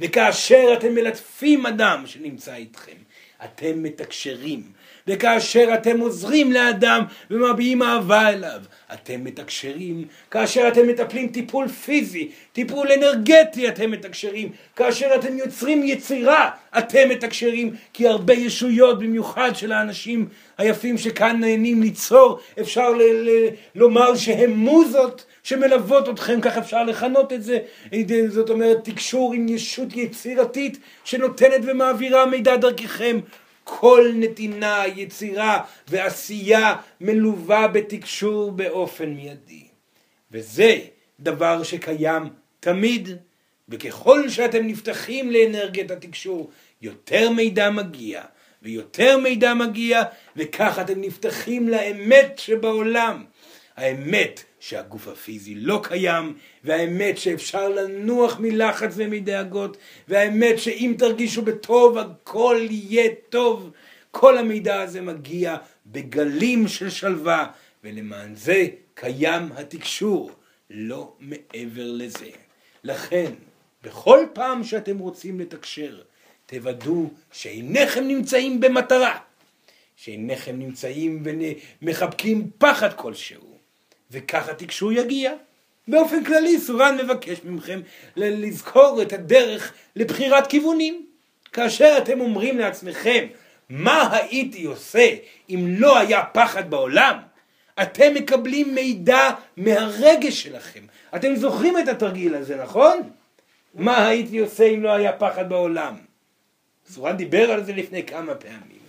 וכאשר אתם מלטפים אדם שנמצא איתכם, אתם מתקשרים. וכאשר אתם עוזרים לאדם ומביעים אהבה אליו, אתם מתקשרים. כאשר אתם מטפלים טיפול פיזי, טיפול אנרגטי, אתם מתקשרים. כאשר אתם יוצרים יצירה, אתם מתקשרים. כי הרבה ישויות, במיוחד של האנשים היפים שכאן נהנים ליצור, אפשר ל- ל- לומר שהם מוזות. שמלוות אתכם, כך אפשר לכנות את זה, זאת אומרת תקשור עם ישות יצירתית שנותנת ומעבירה מידע דרככם. כל נתינה, יצירה ועשייה מלווה בתקשור באופן מיידי. וזה דבר שקיים תמיד, וככל שאתם נפתחים לאנרגיית התקשור, יותר מידע מגיע, ויותר מידע מגיע, וכך אתם נפתחים לאמת שבעולם. האמת שהגוף הפיזי לא קיים, והאמת שאפשר לנוח מלחץ ומדאגות, והאמת שאם תרגישו בטוב הכל יהיה טוב. כל המידע הזה מגיע בגלים של שלווה, ולמען זה קיים התקשור, לא מעבר לזה. לכן, בכל פעם שאתם רוצים לתקשר, תוודאו שעיניכם נמצאים במטרה, שעיניכם נמצאים ומחבקים פחד כלשהו. וכך התקשור יגיע. באופן כללי סורן מבקש מכם לזכור את הדרך לבחירת כיוונים. כאשר אתם אומרים לעצמכם, מה הייתי עושה אם לא היה פחד בעולם? אתם מקבלים מידע מהרגש שלכם. אתם זוכרים את התרגיל הזה, נכון? מה הייתי עושה אם לא היה פחד בעולם? סורן דיבר על זה לפני כמה פעמים.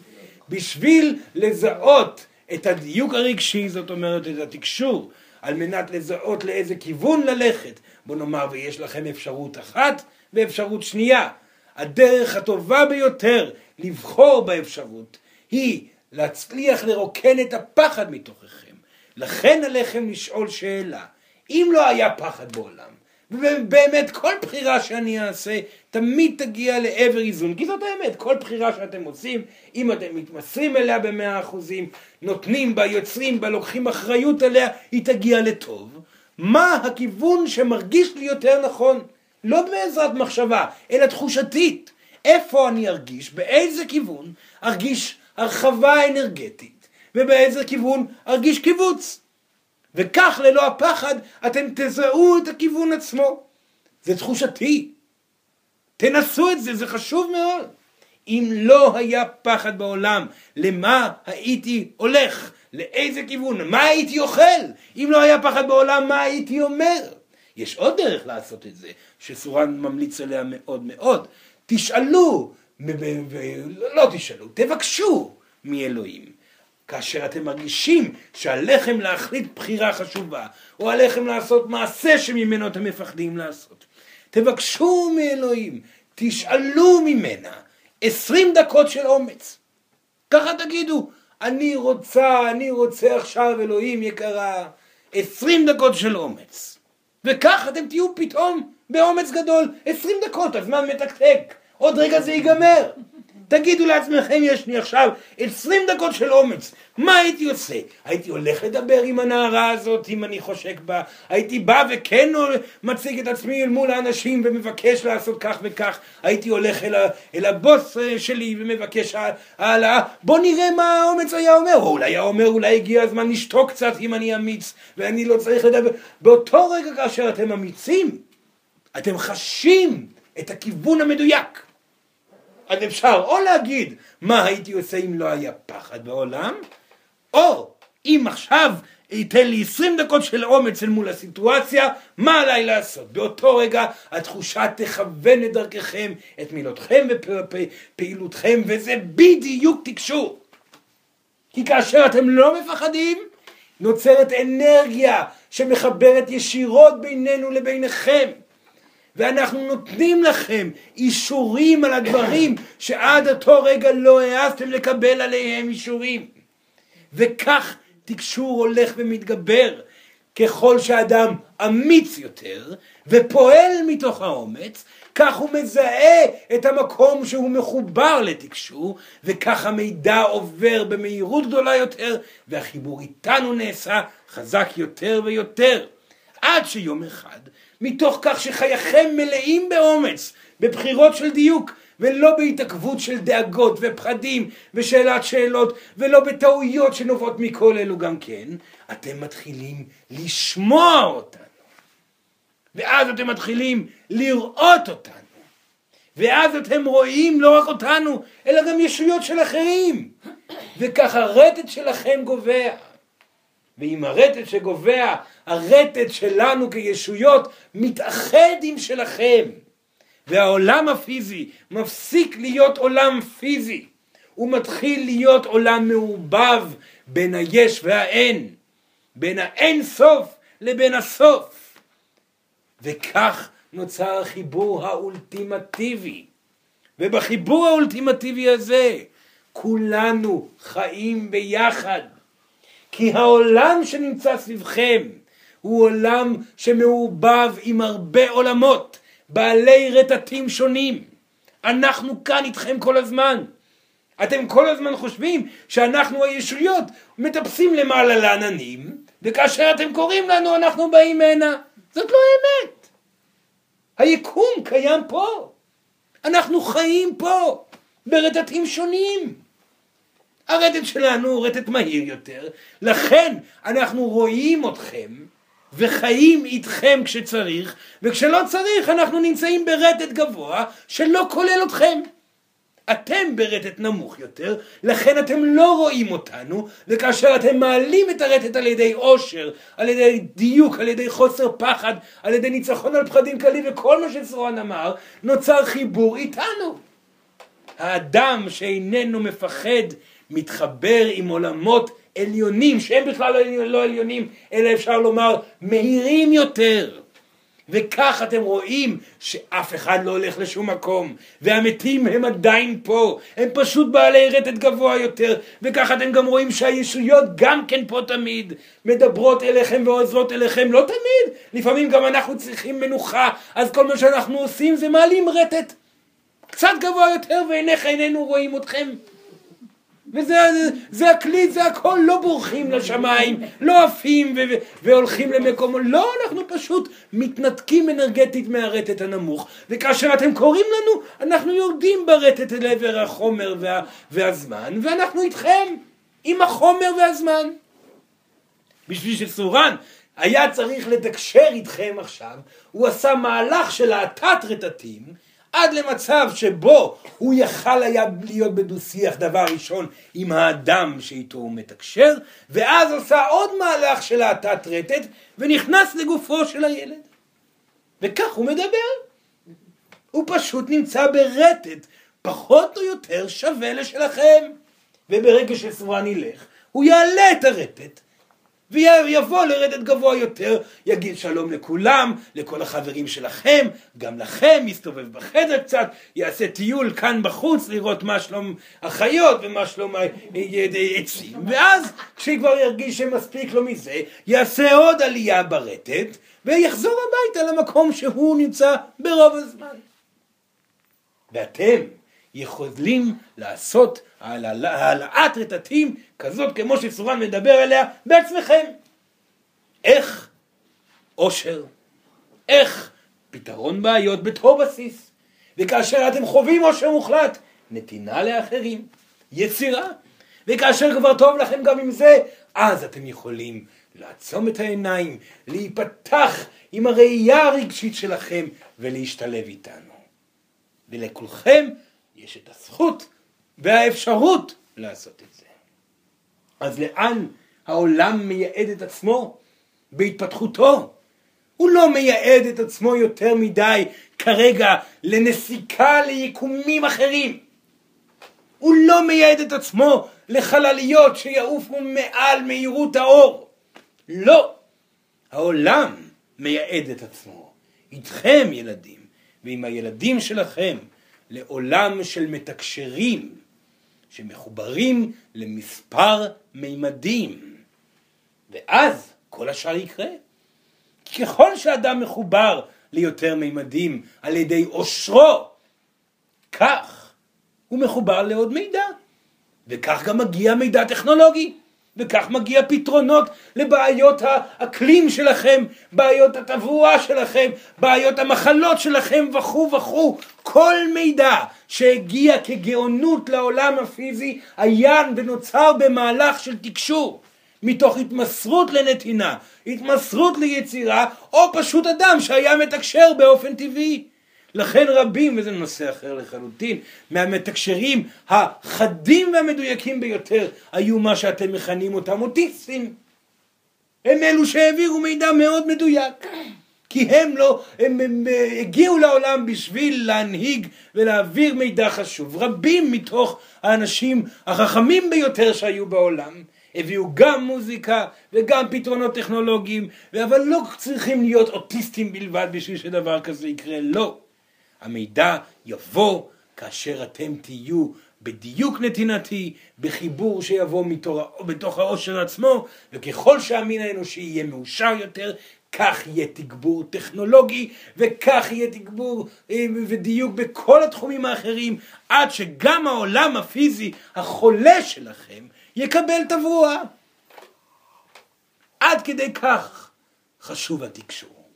בשביל לזהות את הדיוק הרגשי, זאת אומרת את התקשור, על מנת לזהות לאיזה כיוון ללכת. בוא נאמר ויש לכם אפשרות אחת ואפשרות שנייה. הדרך הטובה ביותר לבחור באפשרות היא להצליח לרוקן את הפחד מתוככם. לכן עליכם לשאול שאלה, אם לא היה פחד בעולם, ובאמת כל בחירה שאני אעשה תמיד תגיע לעבר איזון, כי זאת האמת, כל בחירה שאתם עושים, אם אתם מתמסרים אליה במאה אחוזים, נותנים בה, יוצרים בה, לוקחים אחריות עליה, היא תגיע לטוב. מה הכיוון שמרגיש לי יותר נכון? לא בעזרת מחשבה, אלא תחושתית. איפה אני ארגיש, באיזה כיוון ארגיש הרחבה אנרגטית, ובאיזה כיוון ארגיש קיבוץ. וכך ללא הפחד אתם תזהו את הכיוון עצמו. זה תחושתי. תנסו את זה, זה חשוב מאוד. אם לא היה פחד בעולם, למה הייתי הולך? לאיזה כיוון? מה הייתי אוכל? אם לא היה פחד בעולם, מה הייתי אומר? יש עוד דרך לעשות את זה, שסורן ממליץ עליה מאוד מאוד. תשאלו, לא תשאלו, תבקשו מאלוהים. כאשר אתם מרגישים שעליכם להחליט בחירה חשובה, או עליכם לעשות מעשה שממנו אתם מפחדים לעשות. תבקשו מאלוהים, תשאלו ממנה עשרים דקות של אומץ. ככה תגידו, אני רוצה, אני רוצה עכשיו, אלוהים יקרה, עשרים דקות של אומץ. וכך אתם תהיו פתאום באומץ גדול, עשרים דקות, הזמן מתקתק, עוד רגע זה ייגמר. תגידו לעצמכם, יש לי עכשיו עשרים דקות של אומץ, מה הייתי עושה? הייתי הולך לדבר עם הנערה הזאת, אם אני חושק בה, הייתי בא וכן מציג את עצמי אל מול האנשים ומבקש לעשות כך וכך, הייתי הולך אל, ה, אל הבוס אה, שלי ומבקש העלאה, בוא נראה מה האומץ היה אומר, או אולי היה אומר, אולי הגיע הזמן לשתוק קצת אם אני אמיץ, ואני לא צריך לדבר. באותו רגע כאשר אתם אמיצים, אתם חשים את הכיוון המדויק. אז אפשר או להגיד מה הייתי עושה אם לא היה פחד בעולם, או אם עכשיו ייתן לי 20 דקות של אומץ אל מול הסיטואציה, מה עליי לעשות? באותו רגע התחושה תכוון את דרככם, את מילותכם ופעילותכם, וזה בדיוק תקשור. כי כאשר אתם לא מפחדים, נוצרת אנרגיה שמחברת ישירות בינינו לביניכם. ואנחנו נותנים לכם אישורים על הדברים שעד אותו רגע לא העזתם לקבל עליהם אישורים. וכך תקשור הולך ומתגבר. ככל שאדם אמיץ יותר ופועל מתוך האומץ, כך הוא מזהה את המקום שהוא מחובר לתקשור, וכך המידע עובר במהירות גדולה יותר, והחיבור איתנו נעשה חזק יותר ויותר. עד שיום אחד מתוך כך שחייכם מלאים באומץ, בבחירות של דיוק, ולא בהתעכבות של דאגות ופחדים ושאלת שאלות, ולא בטעויות שנובעות מכל אלו גם כן, אתם מתחילים לשמוע אותנו. ואז אתם מתחילים לראות אותנו. ואז אתם רואים לא רק אותנו, אלא גם ישויות של אחרים. וכך הרטט שלכם גובע. ועם הרטט שגובע, הרטט שלנו כישויות מתאחד עם שלכם. והעולם הפיזי מפסיק להיות עולם פיזי. הוא מתחיל להיות עולם מעובב בין היש והאין. בין האין סוף לבין הסוף. וכך נוצר החיבור האולטימטיבי. ובחיבור האולטימטיבי הזה כולנו חיים ביחד. כי העולם שנמצא סביבכם הוא עולם שמעובב עם הרבה עולמות, בעלי רטטים שונים. אנחנו כאן איתכם כל הזמן. אתם כל הזמן חושבים שאנחנו הישויות מטפסים למעלה לעננים, וכאשר אתם קוראים לנו אנחנו באים הנה. זאת לא אמת. היקום קיים פה. אנחנו חיים פה, ברטטים שונים. הרטט שלנו הוא רטט מהיר יותר, לכן אנחנו רואים אתכם וחיים איתכם כשצריך, וכשלא צריך אנחנו נמצאים ברטט גבוה שלא כולל אתכם. אתם ברטט נמוך יותר, לכן אתם לא רואים אותנו, וכאשר אתם מעלים את הרטט על ידי עושר, על ידי דיוק, על ידי חוסר פחד, על ידי ניצחון על פחדים קלים וכל מה שסורן אמר, נוצר חיבור איתנו. האדם שאיננו מפחד מתחבר עם עולמות עליונים, שהם בכלל לא, לא עליונים, אלא אפשר לומר מהירים יותר. וכך אתם רואים שאף אחד לא הולך לשום מקום, והמתים הם עדיין פה, הם פשוט בעלי רטט גבוה יותר, וכך אתם גם רואים שהישויות גם כן פה תמיד, מדברות אליכם ועוזרות אליכם, לא תמיד, לפעמים גם אנחנו צריכים מנוחה, אז כל מה שאנחנו עושים זה מעלים רטט קצת גבוה יותר, ועיניך איננו רואים אתכם. וזה זה הכלי, זה הכל, לא בורחים לשמיים, לא עפים והולכים למקומות, לא, אנחנו פשוט מתנתקים אנרגטית מהרטט הנמוך, וכאשר אתם קוראים לנו, אנחנו יורדים ברטט אל עבר החומר וה, והזמן, ואנחנו איתכם, עם החומר והזמן. בשביל שסורן היה צריך לתקשר איתכם עכשיו, הוא עשה מהלך של האטת רטטים, עד למצב שבו הוא יכל היה להיות בדו-שיח דבר ראשון עם האדם שאיתו הוא מתקשר, ואז עושה עוד מהלך של האטת רטט, ונכנס לגופו של הילד. וכך הוא מדבר. הוא פשוט נמצא ברטט פחות או יותר שווה לשלכם. וברגע שסורן ילך, הוא יעלה את הרטט ויבוא לרדת גבוה יותר, יגיד שלום לכולם, לכל החברים שלכם, גם לכם, יסתובב בחדר קצת, יעשה טיול כאן בחוץ לראות מה שלום החיות ומה שלום העצים, ואז כשכבר ירגיש שמספיק לו מזה, יעשה עוד עלייה ברטט, ויחזור הביתה למקום שהוא נמצא ברוב הזמן. ואתם יכולים לעשות העלאת רטטים כזאת כמו שסורן מדבר עליה בעצמכם. איך עושר, איך פתרון בעיות בתור בסיס. וכאשר אתם חווים עושר מוחלט, נתינה לאחרים, יצירה. וכאשר כבר טוב לכם גם עם זה, אז אתם יכולים לעצום את העיניים, להיפתח עם הראייה הרגשית שלכם ולהשתלב איתנו. ולכולכם יש את הזכות והאפשרות לעשות את זה. אז לאן העולם מייעד את עצמו? בהתפתחותו. הוא לא מייעד את עצמו יותר מדי כרגע לנסיקה ליקומים אחרים. הוא לא מייעד את עצמו לחלליות שיעופו מעל מהירות האור. לא. העולם מייעד את עצמו. איתכם ילדים, ועם הילדים שלכם, לעולם של מתקשרים שמחוברים למספר מימדים. ואז כל השאר יקרה. ככל שאדם מחובר ליותר מימדים על ידי עושרו, כך הוא מחובר לעוד מידע. וכך גם מגיע מידע טכנולוגי. וכך מגיע פתרונות לבעיות האקלים שלכם, בעיות התברואה שלכם, בעיות המחלות שלכם וכו' וכו'. כל מידע שהגיע כגאונות לעולם הפיזי היה ונוצר במהלך של תקשור. מתוך התמסרות לנתינה, התמסרות ליצירה, או פשוט אדם שהיה מתקשר באופן טבעי. לכן רבים, וזה נושא אחר לחלוטין, מהמתקשרים החדים והמדויקים ביותר היו מה שאתם מכנים אותם אוטיסטים. הם אלו שהעבירו מידע מאוד מדויק. כי הם לא, הם, הם, הם הגיעו לעולם בשביל להנהיג ולהעביר מידע חשוב. רבים מתוך האנשים החכמים ביותר שהיו בעולם הביאו גם מוזיקה וגם פתרונות טכנולוגיים, אבל לא צריכים להיות אוטיסטים בלבד בשביל שדבר כזה יקרה, לא. המידע יבוא כאשר אתם תהיו בדיוק נתינתי, בחיבור שיבוא מתור, בתוך העושר עצמו, וככל שהמין האנושי יהיה מאושר יותר, כך יהיה תגבור טכנולוגי, וכך יהיה תגבור אה, ודיוק בכל התחומים האחרים, עד שגם העולם הפיזי החולה שלכם יקבל תברואה. עד כדי כך חשוב התקשור.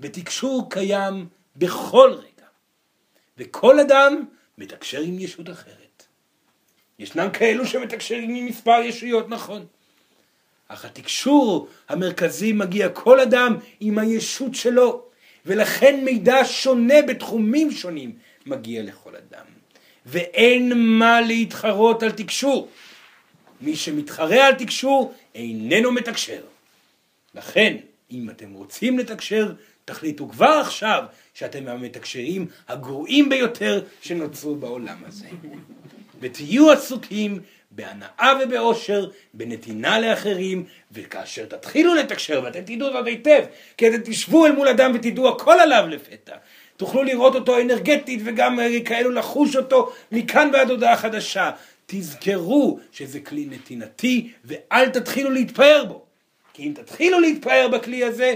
ותקשור קיים בכל רגע. וכל אדם מתקשר עם ישות אחרת. ישנם כאלו שמתקשרים עם מספר ישויות, נכון. אך התקשור המרכזי מגיע כל אדם עם הישות שלו, ולכן מידע שונה בתחומים שונים מגיע לכל אדם. ואין מה להתחרות על תקשור. מי שמתחרה על תקשור איננו מתקשר. לכן, אם אתם רוצים לתקשר, תחליטו כבר עכשיו שאתם המתקשרים הגרועים ביותר שנוצרו בעולם הזה. ותהיו עסוקים בהנאה ובאושר, בנתינה לאחרים, וכאשר תתחילו לתקשר, ואתם תדעו זאת היטב, כי אתם תשבו אל מול אדם ותדעו הכל עליו לפתע. תוכלו לראות אותו אנרגטית וגם כאלו לחוש אותו מכאן ועד הודעה חדשה. תזכרו שזה כלי נתינתי ואל תתחילו להתפאר בו. כי אם תתחילו להתפאר בכלי הזה,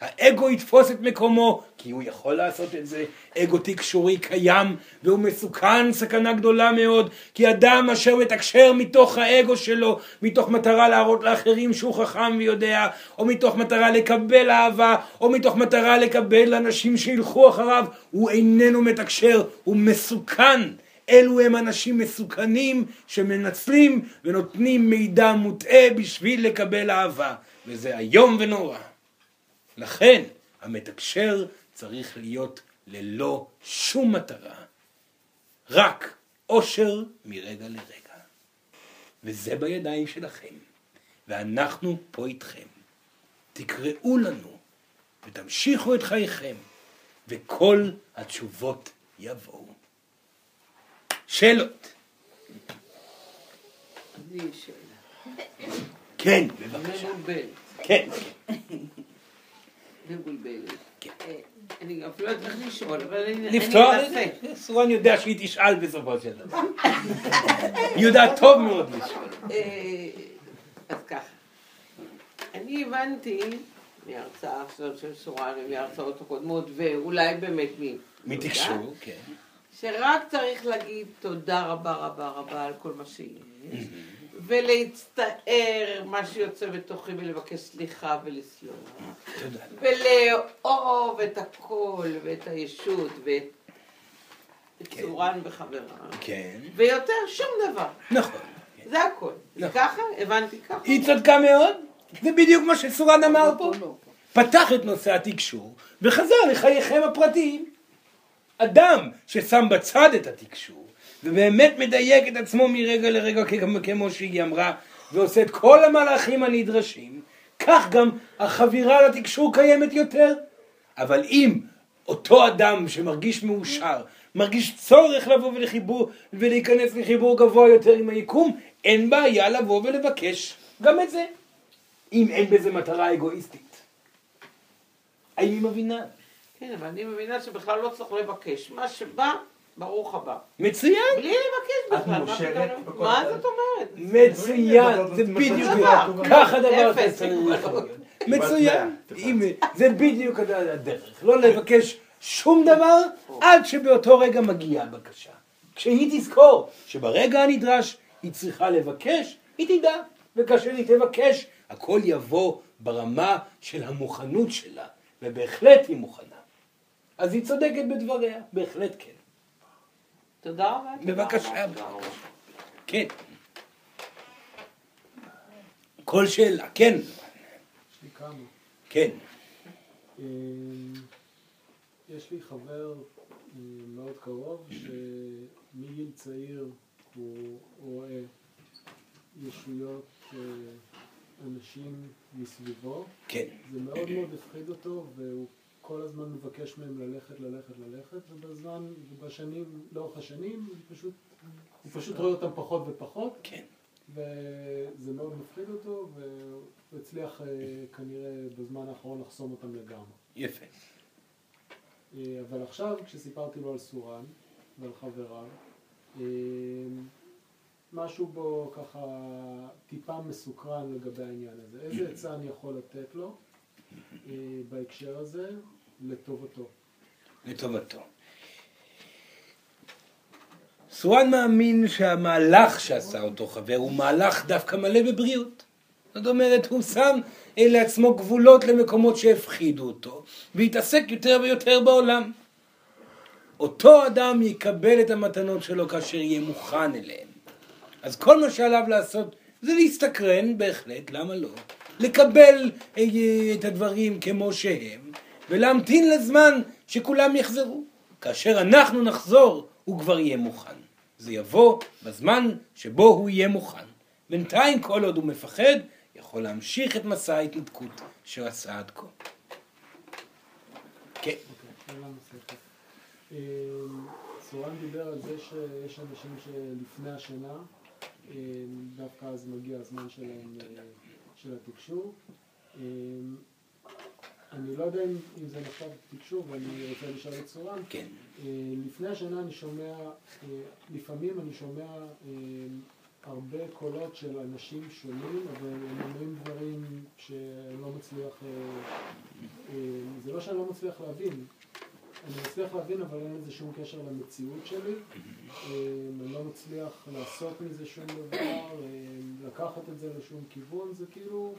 האגו יתפוס את מקומו, כי הוא יכול לעשות את זה. אגו תקשורי קיים, והוא מסוכן סכנה גדולה מאוד, כי אדם אשר מתקשר מתוך האגו שלו, מתוך מטרה להראות לאחרים שהוא חכם ויודע, או מתוך מטרה לקבל אהבה, או מתוך מטרה לקבל אנשים שילכו אחריו, הוא איננו מתקשר, הוא מסוכן. אלו הם אנשים מסוכנים שמנצלים ונותנים מידע מוטעה בשביל לקבל אהבה, וזה איום ונורא. לכן המתקשר צריך להיות ללא שום מטרה, רק אושר מרגע לרגע. וזה בידיים שלכם, ואנחנו פה איתכם. תקראו לנו ותמשיכו את חייכם, וכל התשובות יבואו. שאלות. לי יש שאלה. כן, בבקשה. מבולבלת. כן. מבולבלת. כן. אה, אני אפילו לא יודעת איך לשאול, אבל אני אנסה. סורן יודע שהיא תשאל בסופו של דבר. היא יודעת טוב מאוד לשאול. אה, אז ככה, אני הבנתי מההרצאה עכשיו של סורן ומההרצאות הקודמות, ואולי באמת מ... מתקשור, כן. שרק צריך להגיד תודה רבה רבה רבה על כל מה שיש, ולהצטער מה שיוצא בתוכי ולבקש סליחה ולסלוח, תודה. ולאהוב את הכל ואת הישות ואת את כן. צורן וחברה, כן. ויותר שום דבר, נכון. זה הכל. זה נכון. ככה? הבנתי ככה? היא צדקה מאוד, זה בדיוק מה שסורן אמר פה. לא. פתח את נושא התקשור וחזר לחייכם הפרטיים. אדם ששם בצד את התקשור ובאמת מדייק את עצמו מרגע לרגע כמו- שהיא אמרה ועושה את כל המהלכים הנדרשים, כך גם החבירה לתקשור קיימת יותר. אבל אם אותו אדם שמרגיש מאושר, מרגיש צורך לבוא ולחיבור ולהיכנס לחיבור גבוה יותר עם היקום, אין בעיה לבוא ולבקש גם את זה. אם אין בזה מטרה אגואיסטית. האם היא מבינה? כן, אבל אני מבינה שבכלל לא צריך לבקש. מה שבא, ברוך הבא. מצוין, בלי לבקש בכלל. מאושרת? בכל מה? זאת אומרת? מצוין, זה בדיוק, מצוין. ככה דבר. מצוין, זה בדיוק הדרך, לא לבקש שום דבר עד שבאותו רגע מגיעה הבקשה. כשהיא תזכור שברגע הנדרש היא צריכה לבקש, היא תדע וכאשר היא תבקש, הכל יבוא ברמה של המוכנות שלה, ובהחלט היא מוכנה. אז היא צודקת בדבריה, בהחלט כן. תודה רבה. בבקשה. כן. כל שאלה, כן, יש לי כמה. כן. אה, יש לי חבר אה, מאוד קרוב שמגיל צעיר הוא רואה ישויות אה, אנשים מסביבו. כן. זה מאוד מאוד הפחיד אותו והוא כל הזמן מבקש מהם ללכת, ללכת, ללכת ובזמן, ובשנים, לאורך השנים, פשוט, הוא פשוט רואה אותם פחות ופחות כן. וזה מאוד מפחיד אותו והוא הצליח אה, כנראה בזמן האחרון לחסום אותם לגמרי. יפה. אה, אבל עכשיו, כשסיפרתי לו על סורן ועל חבריו, אה, משהו בו ככה טיפה מסוקרן לגבי העניין הזה. איזה עצה אני יכול לתת לו בהקשר הזה לטובתו? לטובתו. סורן מאמין שהמהלך שעשה אותו חבר הוא מהלך דווקא מלא בבריאות. זאת אומרת, הוא שם לעצמו גבולות למקומות שהפחידו אותו, והתעסק יותר ויותר בעולם. אותו אדם יקבל את המתנות שלו כאשר יהיה מוכן אליהן. אז כל מה שעליו לעשות זה להסתקרן, בהחלט, למה לא? לקבל אה, את הדברים כמו שהם, ולהמתין לזמן שכולם יחזרו. כאשר אנחנו נחזור, הוא כבר יהיה מוכן. זה יבוא בזמן שבו הוא יהיה מוכן. בינתיים, כל עוד הוא מפחד, יכול להמשיך את מסע ההתנתקות שהוא עשה עד כה. כן. אה, סורן דיבר על זה שיש אנשים שלפני השינה, אה, דווקא אז מגיע הזמן אה, של התקשור. אני לא יודע אם זה נחשב תקשור, ואני רוצה לשאול את סורן. כן. אה, לפני השנה אני שומע, אה, לפעמים אני שומע אה, הרבה קולות של אנשים שונים, אבל הם אומרים דברים שאני לא מצליח, זה לא שאני לא מצליח להבין, אני מצליח להבין אבל אין לזה שום קשר למציאות שלי, אה, אני לא מצליח לעשות מזה שום דבר, לקחת את זה לשום כיוון, זה כאילו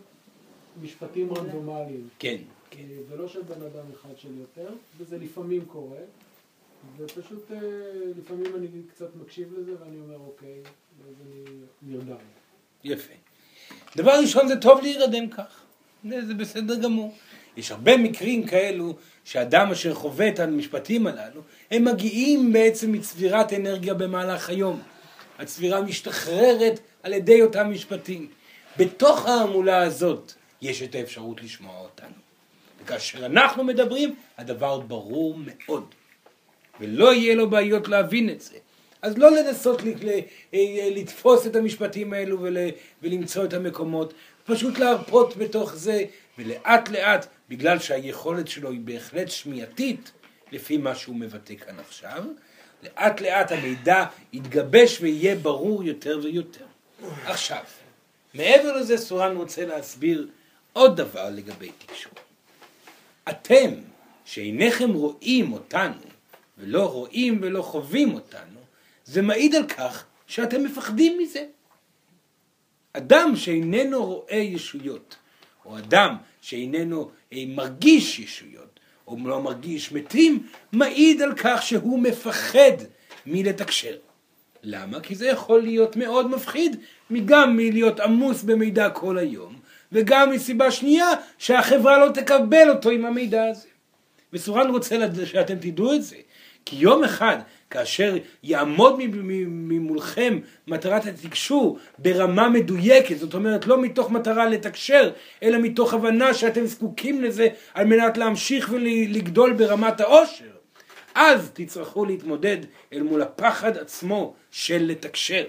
משפטים רנדומליים. כן, ולא של בן אדם אחד של יותר, וזה לפעמים קורה, ופשוט אה, לפעמים אני קצת מקשיב לזה ואני אומר אוקיי, ואז אני נרדם. יפה. דבר ראשון זה טוב להירדם כך, זה, זה בסדר גמור. יש הרבה מקרים כאלו שאדם אשר חווה את המשפטים הללו, הם מגיעים בעצם מצבירת אנרגיה במהלך היום. הצבירה משתחררת על ידי אותם משפטים. בתוך ההמולה הזאת יש את האפשרות לשמוע אותנו. וכאשר אנחנו מדברים, הדבר ברור מאוד. ולא יהיה לו בעיות להבין את זה. אז לא לנסות ל- אה, לתפוס את המשפטים האלו ול- ולמצוא את המקומות, פשוט להרפות בתוך זה, ולאט לאט, בגלל שהיכולת שלו היא בהחלט שמיעתית, לפי מה שהוא מבטא כאן עכשיו, לאט לאט המידע יתגבש ויהיה ברור יותר ויותר. עכשיו, מעבר לזה סורן רוצה להסביר עוד דבר לגבי תקשור. אתם, שאינכם רואים אותנו, ולא רואים ולא חווים אותנו, זה מעיד על כך שאתם מפחדים מזה. אדם שאיננו רואה ישויות, או אדם שאיננו אה, מרגיש ישויות, או לא מרגיש מתים, מעיד על כך שהוא מפחד מלתקשר. למה? כי זה יכול להיות מאוד מפחיד, גם מלהיות עמוס במידע כל היום, וגם מסיבה שנייה שהחברה לא תקבל אותו עם המידע הזה. וסורן רוצה שאתם תדעו את זה, כי יום אחד, כאשר יעמוד ממולכם מטרת התקשור ברמה מדויקת, זאת אומרת לא מתוך מטרה לתקשר, אלא מתוך הבנה שאתם זקוקים לזה על מנת להמשיך ולגדול ברמת העושר, אז תצטרכו להתמודד אל מול הפחד עצמו של לתקשר.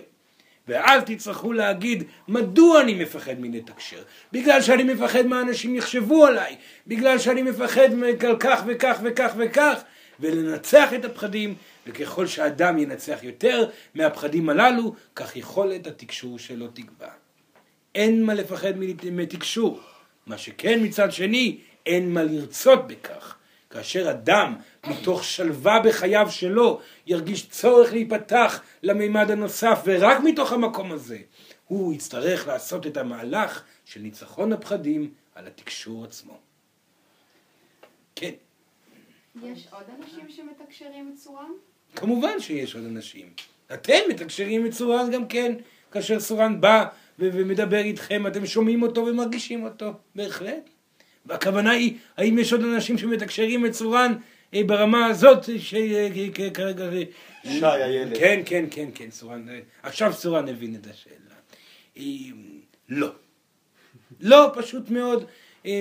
ואז תצטרכו להגיד, מדוע אני מפחד מלתקשר? בגלל שאני מפחד מה אנשים יחשבו עליי, בגלל שאני מפחד על כך וכך וכך וכך, ולנצח את הפחדים, וככל שאדם ינצח יותר מהפחדים הללו, כך יכולת התקשור שלו תגבר. אין מה לפחד מתקשור. מה שכן מצד שני, אין מה לרצות בכך. כאשר אדם מתוך שלווה בחייו שלו ירגיש צורך להיפתח למימד הנוסף ורק מתוך המקום הזה הוא יצטרך לעשות את המהלך של ניצחון הפחדים על התקשור עצמו. כן. יש עוד אנשים שמתקשרים את צורם? כמובן שיש עוד אנשים. אתם מתקשרים את סורן גם כן, כאשר סורן בא ומדבר איתכם, אתם שומעים אותו ומרגישים אותו, בהחלט. והכוונה היא, האם יש עוד אנשים שמתקשרים את סורן אה, ברמה הזאת שכרגע... אה, שי הילד. כן, כן, כן, כן, סורן, אה, עכשיו סורן הבין את השאלה. אה, לא. לא, פשוט מאוד,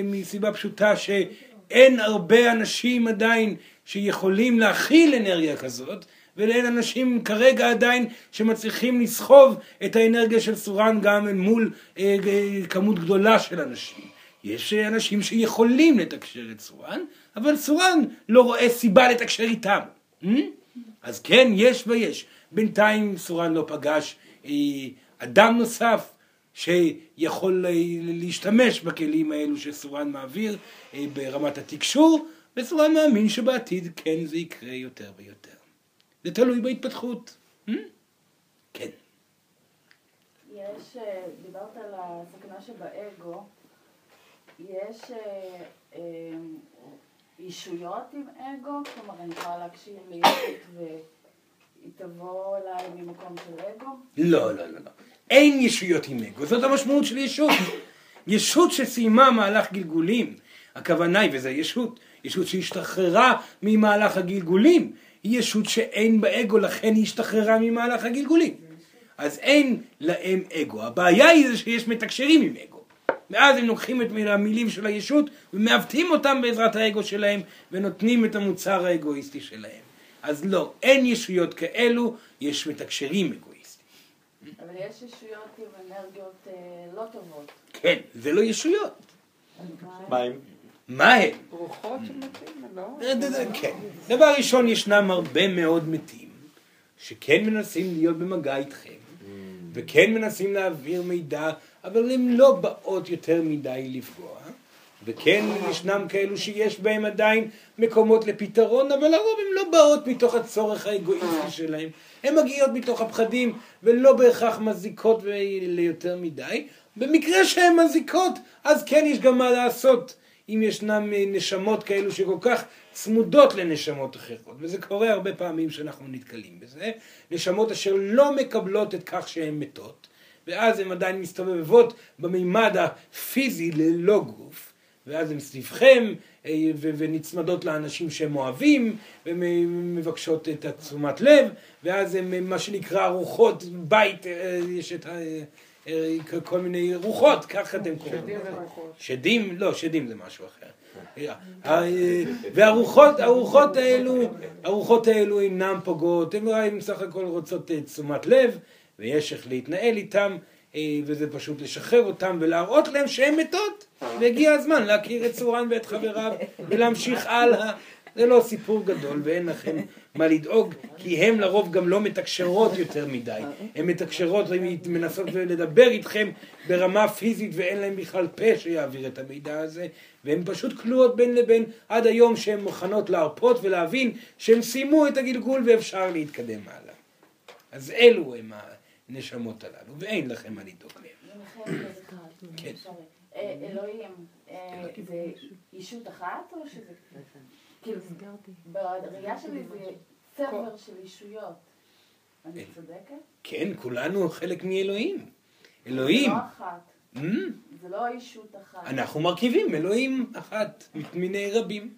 מסיבה פשוטה שאין הרבה אנשים עדיין שיכולים להכיל אנרגיה כזאת, ואין אנשים כרגע עדיין שמצליחים לסחוב את האנרגיה של סורן גם אל מול אה, אה, כמות גדולה של אנשים. יש אנשים שיכולים לתקשר את סורן, אבל סורן לא רואה סיבה לתקשר איתם. Hmm? אז כן, יש ויש. בינתיים סורן לא פגש אה, אדם נוסף שיכול אה, להשתמש בכלים האלו שסורן מעביר ברמת התקשור, וסורן מאמין שבעתיד כן זה יקרה יותר ויותר. זה תלוי בהתפתחות. Hmm? כן. יש, דיברת על הסכנה שבאגו, יש אה, אה, אישויות עם אגו? כלומר, אני יכולה להקשיב לישות והיא תבוא אליי ממקום של אגו? לא, לא, לא, לא. אין ישויות עם אגו, זאת המשמעות של ישות. ישות שסיימה מהלך גלגולים, הכוונה היא, וזה ישות, ישות שהשתחררה ממהלך הגלגולים, היא ישות שאין בה אגו, לכן היא השתחררה ממהלך הגלגולים. אז אין להם אגו. הבעיה היא שיש מתקשרים עם אגו. ואז הם לוקחים את המילים של הישות ומעוותים אותם בעזרת האגו שלהם ונותנים את המוצר האגואיסטי שלהם. אז לא, אין ישויות כאלו, יש מתקשרים אגואיסטיים. אבל יש ישויות עם אנרגיות אה, לא טובות. כן, זה לא ישויות. מה הם? מה הם? רוחות שמתים, לא? כן. דבר ראשון, ישנם הרבה מאוד מתים שכן מנסים להיות במגע איתכם, וכן מנסים להעביר מידע, אבל הן לא באות יותר מדי לפגוע. וכן, ישנם כאלו שיש בהם עדיין מקומות לפתרון, אבל לרוב הן לא באות מתוך הצורך האגואיסטי שלהם. הן מגיעות מתוך הפחדים, ולא בהכרח מזיקות ליותר מדי. במקרה שהן מזיקות, אז כן יש גם מה לעשות. אם ישנם נשמות כאלו שכל כך צמודות לנשמות אחרות, וזה קורה הרבה פעמים שאנחנו נתקלים בזה, נשמות אשר לא מקבלות את כך שהן מתות, ואז הן עדיין מסתובבות במימד הפיזי ללא גוף, ואז הן סביבכם אה, ונצמדות לאנשים שהם אוהבים, ומבקשות את התשומת לב, ואז הן מה שנקרא רוחות בית, אה, יש את ה... אה, כל מיני רוחות, ככה אתם קוראים. שדים ורוחות. שדים, לא, שדים זה משהו אחר. אה, והרוחות, הרוחות האלו, הרוחות האלו אינן פוגעות, הן בסך הכל רוצות אה, תשומת לב, ויש איך להתנהל איתם, וזה פשוט לשחרר אותם ולהראות להם שהן מתות, והגיע הזמן להכיר את צורן ואת חבריו ולהמשיך הלאה. זה לא סיפור גדול ואין לכם מה לדאוג, כי הן לרוב גם לא מתקשרות יותר מדי. הן מתקשרות, הן מנסות לדבר איתכם ברמה פיזית ואין להן בכלל פה שיעביר את המידע הזה, והן פשוט כלואות בין לבין עד היום שהן מוכנות להרפות ולהבין שהן סיימו את הגלגול ואפשר להתקדם הלאה. אז אלו הם הנשמות הללו, ואין לכם מה לדאוג להם. כן. אה, אלוהים, אה, זה ישות אחת או שזה... כאילו, בראייה שלי זה צבר של ישויות. אני צודקת? כן, כולנו חלק מאלוהים. אלוהים. זה לא אחת. Mm? זה לא ישות אחת. אנחנו מרכיבים אלוהים אחת מיני רבים.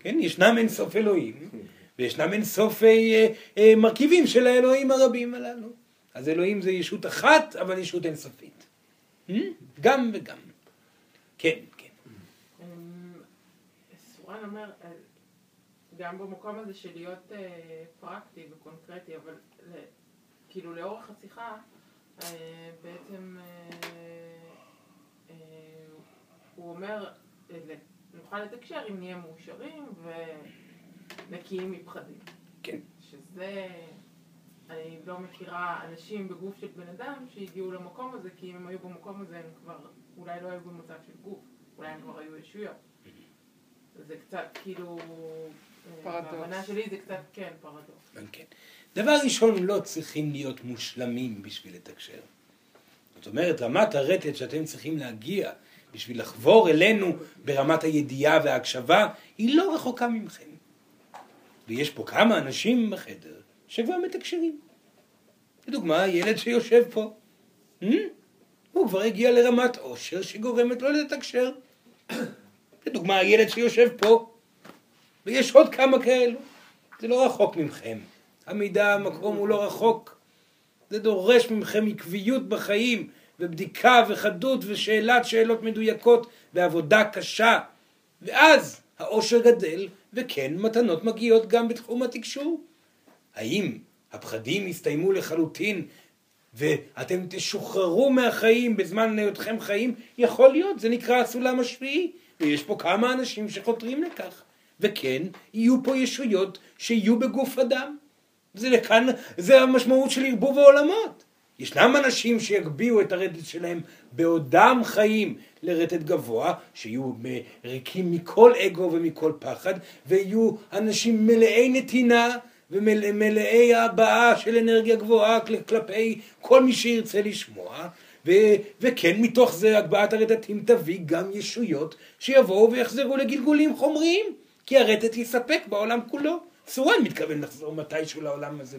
כן, ישנם אין סוף אלוהים, וישנם אין סוף אה, אה, מרכיבים של האלוהים הרבים הללו. אז אלוהים זה ישות אחת, אבל ישות אינסופית. Mm? גם וגם. כן, כן. סורן אומר, אה, גם במקום הזה של להיות אה, פרקטי וקונקרטי, אבל כאילו לאורך השיחה, אה, בעצם הוא אומר, נוכל לתקשר אם נהיה מאושרים ונקיים מפחדים. כן. שזה, אני לא מכירה אנשים בגוף של בן אדם שהגיעו למקום הזה, כי אם הם היו במקום הזה הם כבר אולי לא היו במצב של גוף, אולי הם כבר היו ישויות. זה קצת כאילו, אה, פרדוקס. בהבנה שלי זה קצת, כן, פרדוקס. גם כן. דבר ראשון, לא צריכים להיות מושלמים בשביל לתקשר. זאת אומרת, רמת הרטט שאתם צריכים להגיע בשביל לחבור אלינו ברמת הידיעה וההקשבה, היא לא רחוקה ממכם. ויש פה כמה אנשים בחדר שכבר מתקשרים. לדוגמה, ילד שיושב פה. Hmm? הוא כבר הגיע לרמת עושר שגורמת לו לתקשר. לדוגמה, הילד שיושב פה. ויש עוד כמה כאלו. זה לא רחוק מכם. המידע, המקום הוא לא רחוק. זה דורש מכם עקביות בחיים, ובדיקה וחדות ושאלת שאלות מדויקות ועבודה קשה. ואז העושר גדל, וכן, מתנות מגיעות גם בתחום התקשור. האם הפחדים יסתיימו לחלוטין ואתם תשוחררו מהחיים בזמן היותכם חיים? יכול להיות, זה נקרא הסולם השביעי, ויש פה כמה אנשים שחותרים לכך. וכן, יהיו פה ישויות שיהיו בגוף אדם. זה לכאן, זה המשמעות של ערבוב העולמות. ישנם אנשים שיגביהו את הרטט שלהם בעודם חיים לרטט גבוה, שיהיו ריקים מכל אגו ומכל פחד, ויהיו אנשים מלאי נתינה ומלאי הבעה של אנרגיה גבוהה כלפי כל מי שירצה לשמוע, ו- וכן מתוך זה הגבהת הרטטים תביא גם ישויות שיבואו ויחזרו לגלגולים חומריים, כי הרטט יספק בעולם כולו. סורן מתכוון לחזור מתישהו לעולם הזה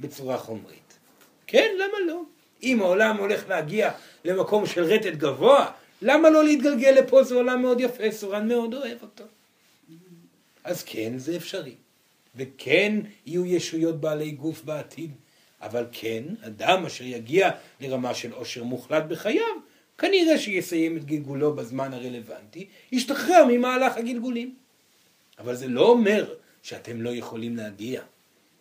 בצורה חומרית. כן, למה לא? אם העולם הולך להגיע למקום של רטט גבוה, למה לא להתגלגל לפה? זה עולם מאוד יפה, סורן מאוד אוהב אותו. אז כן, זה אפשרי. וכן יהיו ישויות בעלי גוף בעתיד, אבל כן, אדם אשר יגיע לרמה של עושר מוחלט בחייו, כנראה שיסיים את גלגולו בזמן הרלוונטי, ישתחרר ממהלך הגלגולים. אבל זה לא אומר שאתם לא יכולים להגיע.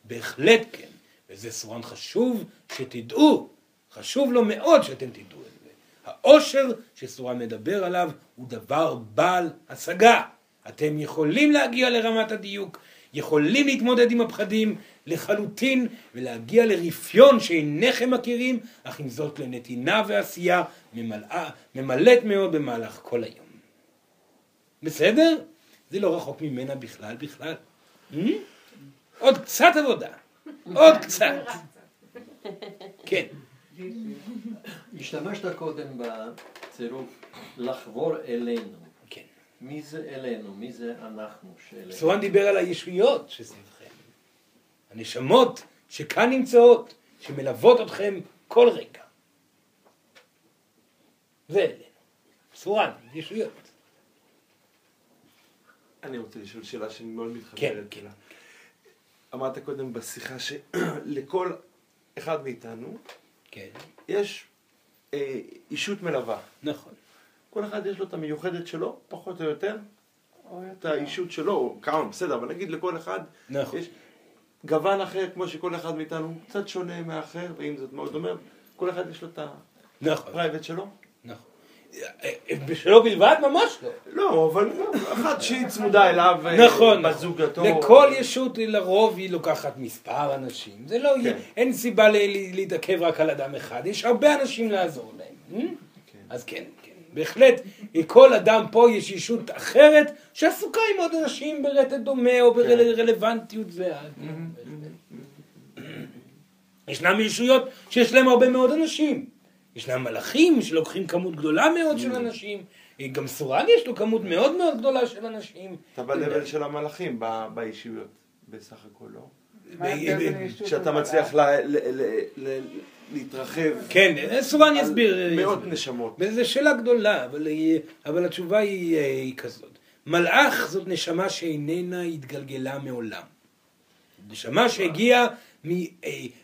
בהחלט כן, וזה סורן חשוב שתדעו, חשוב לו מאוד שאתם תדעו את זה. העושר שסורן מדבר עליו הוא דבר בעל השגה. אתם יכולים להגיע לרמת הדיוק, יכולים להתמודד עם הפחדים לחלוטין ולהגיע לרפיון שאינכם מכירים, אך עם זאת לנתינה ועשייה ממלאה, ממלאת מאוד במהלך כל היום. בסדר? זה לא רחוק ממנה בכלל בכלל. Hmm? עוד קצת עבודה, עוד קצת. כן. השתמשת קודם בצירוף לחבור אלינו. מי זה אלינו? מי זה אנחנו שאלינו? סורן דיבר על הישויות שסביבכם. הנשמות שכאן נמצאות, שמלוות אתכם כל רגע. זה אלינו. סורן, ישויות. אני רוצה לשאול שאלה שאני מאוד מתחברת כן, כן. אמרת קודם בשיחה שלכל אחד מאיתנו כן. יש אה, אישות מלווה. נכון. כל אחד יש לו את המיוחדת שלו, פחות או יותר, או את האישות שלו, או כמה, בסדר, אבל נגיד לכל אחד נכון. יש גוון אחר, כמו שכל אחד מאיתנו קצת שונה מהאחר, ועם זאת מאוד אומר, כל אחד יש לו את נכון. הפרייבט שלו. נכון. בשלו בלבד? ממש לא. לא, אבל אחת שהיא צמודה אליו, אה, נכון, בזוגתו. לכל ישות לרוב היא לוקחת מספר אנשים. זה לא, כן. אין סיבה להתעכב רק על אדם אחד, יש הרבה אנשים לעזור להם. אה? אז כן, כן, בהחלט, לכל אדם פה יש ישות אחרת שעסוקה עם עוד אנשים ברטט דומה או ברלוונטיות זהה. ישנם ישויות שיש להם הרבה מאוד אנשים. ישנם מלאכים שלוקחים כמות גדולה מאוד של אנשים. גם סורן יש לו כמות מאוד מאוד גדולה של אנשים. אתה ב-level של המלאכים באישיות, בסך הכל, לא? מה ההבדל בין הישות שאתה למלאך? מצליח להתרחב. כן, סורן יסביר. מאות יסביר. נשמות. וזו שאלה גדולה, אבל, היא- אבל התשובה היא, אה, היא כזאת. מלאך זאת נשמה שאיננה התגלגלה מעולם. נשמה שהגיעה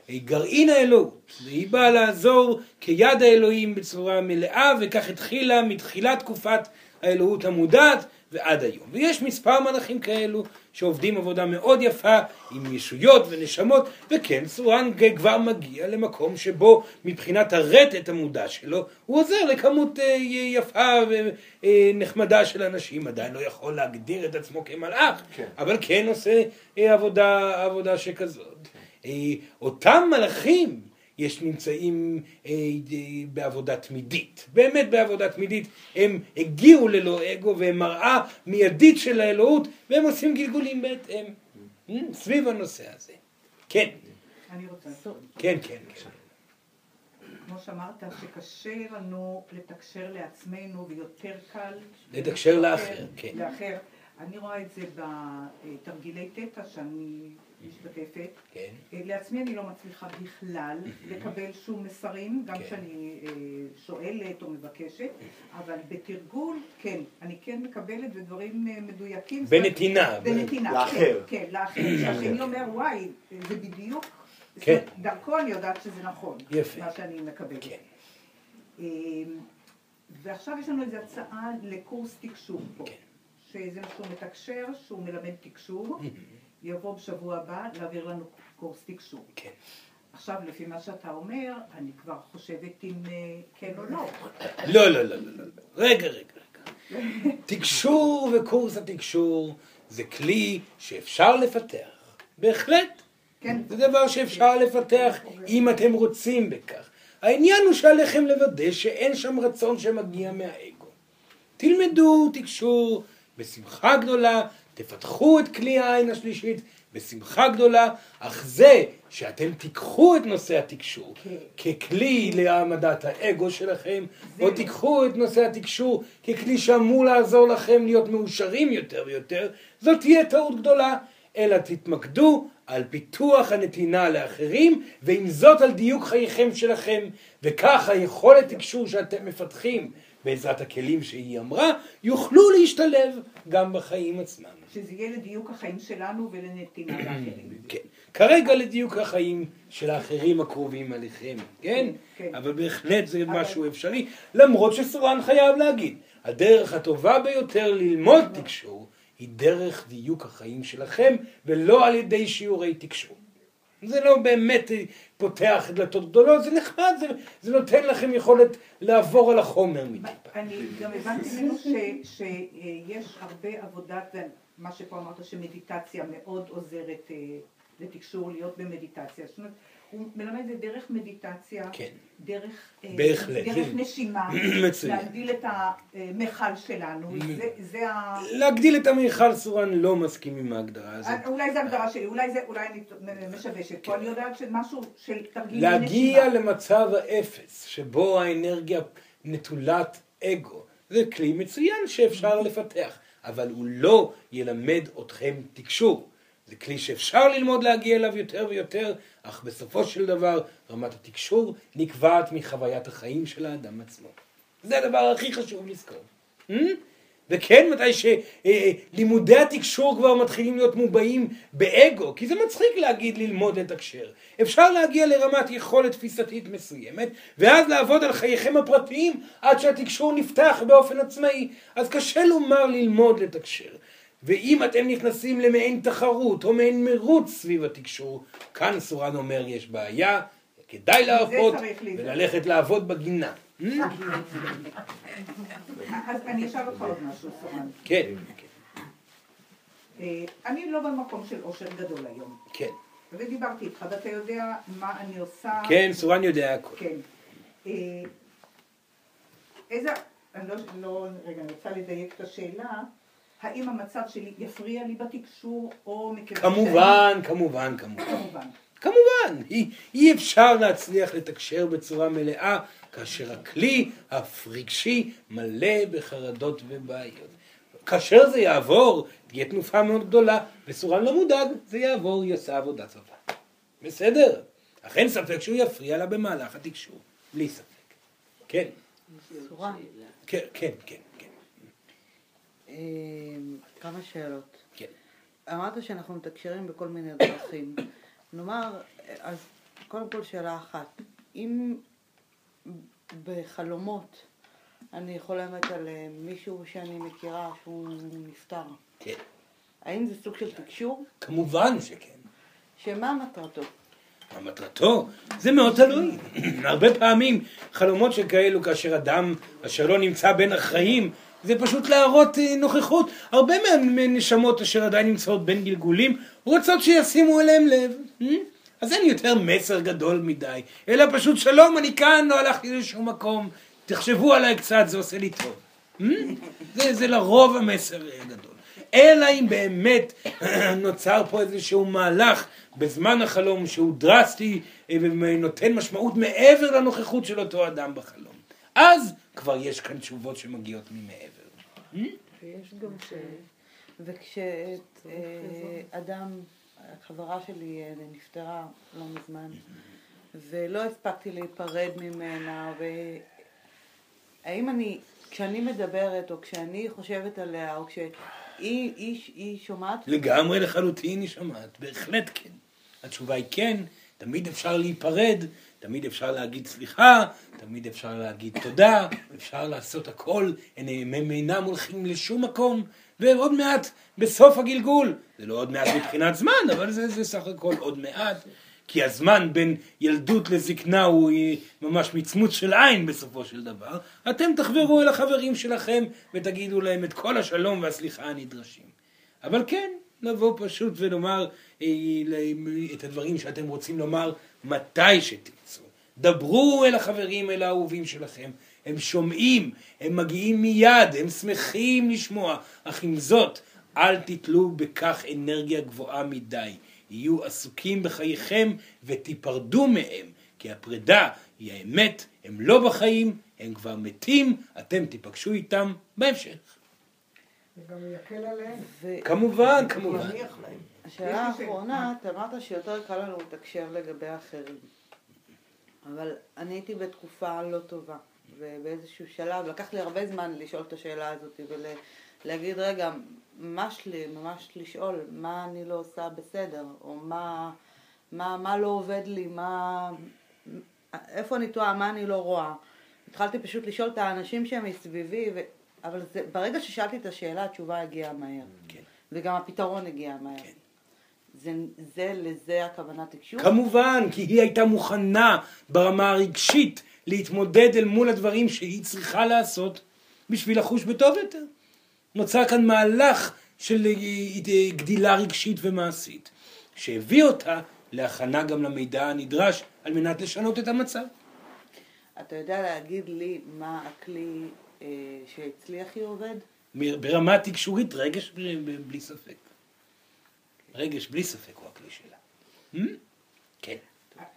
מגרעין האלוהות, והיא באה לעזור כיד האלוהים בצורה מלאה, וכך התחילה מתחילת תקופת האלוהות המודעת ועד היום. ויש מספר מלאכים כאלו שעובדים עבודה מאוד יפה עם ישויות ונשמות, וכן, סורן כבר מגיע למקום שבו מבחינת הרטט המודע שלו, הוא עוזר לכמות אה, יפה ונחמדה של אנשים, עדיין לא יכול להגדיר את עצמו כמלאך, כן. אבל כן עושה אה, עבודה, עבודה שכזאת. אה, אותם מלאכים יש נמצאים אה, אה, בעבודה תמידית, באמת בעבודה תמידית, הם הגיעו ללא אגו והם מראה מיידית של האלוהות והם עושים גלגולים בהתאם, אה, סביב הנושא הזה. כן, אני רוצה. כן, כן, כן. כמו שאמרת, שקשה לנו לתקשר לעצמנו ויותר קל... לתקשר לאחר, כן. לאחר. אני רואה את זה בתרגילי תטא שאני משתתפת. כן. אה, לעצמי אני לא מצליחה בכלל לקבל שום מסרים, גם כן. כשאני אה, שואלת או מבקשת, אבל בתרגול, כן, אני כן מקבלת ודברים אה, מדויקים. בנתינה. בנתינה, לאחר. כן, כן, לאחר. שהשני אומר, וואי, זה בדיוק, כן. דרכו אני יודעת שזה נכון, יפה. מה שאני מקבלת. כן. ועכשיו יש לנו איזו הצעה לקורס תקשור פה. כן. שזה שהוא מתקשר, שהוא מלמד תקשור, יבוא בשבוע הבא להעביר לנו קורס תקשור. כן. עכשיו, לפי מה שאתה אומר, אני כבר חושבת אם אה, כן או לא. לא, לא, לא, לא, לא. רגע, רגע, רגע. תקשור וקורס התקשור זה כלי שאפשר לפתח. בהחלט. כן. זה דבר שאפשר לפתח אם אתם רוצים בכך. העניין הוא שעליכם לוודא שאין שם רצון שמגיע מהאגו. תלמדו תקשור בשמחה גדולה, תפתחו את כלי העין השלישית בשמחה גדולה, אך זה שאתם תיקחו את נושא התקשור ככלי להעמדת האגו שלכם, או תיקחו את נושא התקשור ככלי שאמור לעזור לכם להיות מאושרים יותר ויותר, זאת תהיה טעות גדולה. אלא תתמקדו על פיתוח הנתינה לאחרים, ועם זאת על דיוק חייכם שלכם, וכך היכולת תקשור שאתם מפתחים בעזרת הכלים שהיא אמרה, יוכלו להשתלב גם בחיים עצמם. שזה יהיה לדיוק החיים שלנו ולנתינה לאחרים. כן. כרגע לדיוק החיים של האחרים הקרובים עליכם, כן? כן. אבל בהחלט זה אבל- משהו אפשרי, למרות שסורן חייב להגיד, הדרך הטובה ביותר ללמוד תקשור היא דרך דיוק החיים שלכם, ולא על ידי שיעורי תקשור. זה לא באמת פותח דלתות גדולות, זה נחמד, זה, זה נותן לכם יכולת לעבור על החומר מדי פעם. אני גם הבנתי ממנו שיש הרבה עבודת, מה שפה אמרת שמדיטציה מאוד עוזרת אה, לתקשור, להיות במדיטציה. זאת אומרת, הוא מלמד את זה דרך מדיטציה, כן. דרך, אה, בהחלט. דרך נשימה, מצוין. להגדיל את המכל שלנו, זה, זה ה... להגדיל את המיכל סורן לא מסכים עם ההגדרה הזאת. אולי זו הגדרה שלי, אולי, זה, אולי אני משבשת פה, אני יודעת שמשהו של תרגיל להגיע נשימה. למצב האפס, שבו האנרגיה נטולת אגו, זה כלי מצוין שאפשר לפתח, אבל הוא לא ילמד אתכם תקשור. זה כלי שאפשר ללמוד להגיע אליו יותר ויותר, אך בסופו של דבר רמת התקשור נקבעת מחוויית החיים של האדם עצמו. זה הדבר הכי חשוב לזכור. Hmm? וכן, מתי שלימודי התקשור כבר מתחילים להיות מובעים באגו, כי זה מצחיק להגיד ללמוד לתקשר. אפשר להגיע לרמת יכולת תפיסתית מסוימת, ואז לעבוד על חייכם הפרטיים עד שהתקשור נפתח באופן עצמאי. אז קשה לומר ללמוד לתקשר. ואם אתם נכנסים למעין תחרות או מעין מרוץ סביב התקשור, כאן סורן אומר יש בעיה, כדאי להיזהר. וללכת לעבוד בגינה. אז אני אשאל אותך עוד משהו, סורן. כן, אה, אני לא במקום של אושר גדול היום. כן. ודיברתי איתך, ואתה יודע מה אני עושה. כן, סורן יודע הכל. כן. אה, איזה, אני לא, לא, רגע, אני רוצה לדייק את השאלה. האם המצב שלי יפריע לי בתקשור, או מכיוון כמובן, כמובן, כמובן. כמובן. כמובן, אי, אי אפשר להצליח לתקשר בצורה מלאה כאשר הכלי הפרגשי מלא בחרדות ובעיות. כאשר זה יעבור, תהיה תנופה מאוד גדולה, וסורן לא מודאג, זה יעבור, היא עושה עבודה טובה. בסדר? אך אין ספק שהוא יפריע לה במהלך התקשור, בלי ספק. כן, צורה. כן, כן, כן, כן. אה, כמה שאלות. כן. אמרת שאנחנו מתקשרים בכל מיני דרכים. נאמר, אז קודם כל שאלה אחת. אם בחלומות אני חולמת על אה, מישהו שאני מכירה שהוא נפטר, כן. האם זה סוג של תקשור? כמובן שכן. שמה מטרתו? מה מטרתו? זה מאוד תלוי. הרבה פעמים חלומות שכאלו כאשר אדם אשר לא נמצא בין החיים זה פשוט להראות אה, נוכחות. הרבה מהנשמות אשר עדיין נמצאות בין גלגולים רוצות שישימו אליהם לב. אה? אז אין יותר מסר גדול מדי, אלא פשוט שלום, אני כאן, לא הלכתי לשום מקום, תחשבו עליי קצת, זה עושה לי טוב. אה? זה, זה לרוב המסר אה, גדול. אלא אם באמת נוצר פה איזשהו מהלך בזמן החלום שהוא דרסטי אה, ונותן משמעות מעבר לנוכחות של אותו אדם בחלום. אז כבר יש כאן תשובות שמגיעות ממעבר. ויש גם ש... וכשאדם, חברה שלי אה, נפטרה לא מזמן, ולא הספקתי להיפרד ממנה, והאם אני, כשאני מדברת, או כשאני חושבת עליה, או כשהיא היא, היא שומעת? לגמרי לחלוטין היא שומעת, בהחלט כן. התשובה היא כן, תמיד אפשר להיפרד, תמיד אפשר להגיד סליחה, תמיד אפשר להגיד תודה, אפשר לעשות הכל, הם אינם הולכים לשום מקום, ועוד מעט בסוף הגלגול, זה לא עוד מעט מבחינת זמן, אבל זה, זה סך הכל עוד מעט, כי הזמן בין ילדות לזקנה הוא ממש מצמוץ של עין בסופו של דבר, אתם תחברו אל החברים שלכם ותגידו להם את כל השלום והסליחה הנדרשים. אבל כן, לבוא פשוט ולומר אה, את הדברים שאתם רוצים לומר מתי שתרצו. דברו אל החברים, אל האהובים שלכם. הם שומעים, הם מגיעים מיד, הם שמחים לשמוע, אך עם זאת, אל תתלו בכך אנרגיה גבוהה מדי. יהיו עסוקים בחייכם ותיפרדו מהם, כי הפרידה היא האמת, הם לא בחיים, הם כבר מתים, אתם תיפגשו איתם בהמשך. זה גם יקל עליהם. כמובן, כמובן. השאלה האחרונה, אתה אמרת שיותר קל לנו לתקשר לגבי אחרים. אבל אני הייתי בתקופה לא טובה, ובאיזשהו שלב, לקח לי הרבה זמן לשאול את השאלה הזאת ולהגיד, רגע, ממש, לי, ממש לשאול מה אני לא עושה בסדר, או מה, מה, מה לא עובד לי, מה, איפה אני טועה, מה אני לא רואה. התחלתי פשוט לשאול את האנשים שהם מסביבי, ו... אבל זה, ברגע ששאלתי את השאלה, התשובה הגיעה מהר. כן. וגם הפתרון הגיע מהר. כן. זה, זה לזה הכוונה תקשור? כמובן, כי היא הייתה מוכנה ברמה הרגשית להתמודד אל מול הדברים שהיא צריכה לעשות בשביל לחוש בטוב יותר. נוצר כאן מהלך של אה, גדילה רגשית ומעשית, שהביא אותה להכנה גם למידע הנדרש על מנת לשנות את המצב. אתה יודע להגיד לי מה הכלי אה, שהצליח היא עובד? ברמה תקשורית רגש בלי ספק. רגש בלי ספק הוא הכלי שלה. Hmm?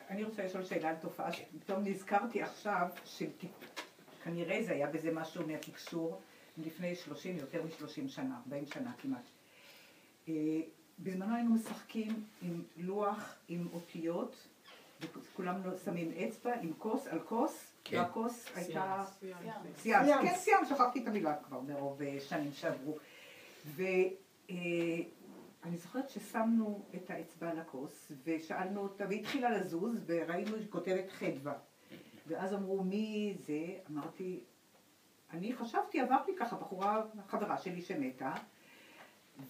כן. אני רוצה לשאול שאלה על תופעה כן. שפתאום נזכרתי עכשיו, שכנראה זה היה בזה משהו מהתקשור לפני 30, יותר מ-30 שנה, 40 שנה כמעט. אה, בזמנו היינו משחקים עם לוח, עם אותיות, וכולם לא שמים אצבע עם כוס על כוס, כן. והכוס הייתה... סיאנס. כן, סיאנס, שכחתי את המילה כבר מרוב אה, שנים שעברו. אני זוכרת ששמנו את האצבע על הכוס ושאלנו אותה, והיא התחילה לזוז וראינו שהיא כותבת חדווה. ואז אמרו מי זה? אמרתי, אני חשבתי, עברתי ככה, בחורה, חברה שלי שמתה,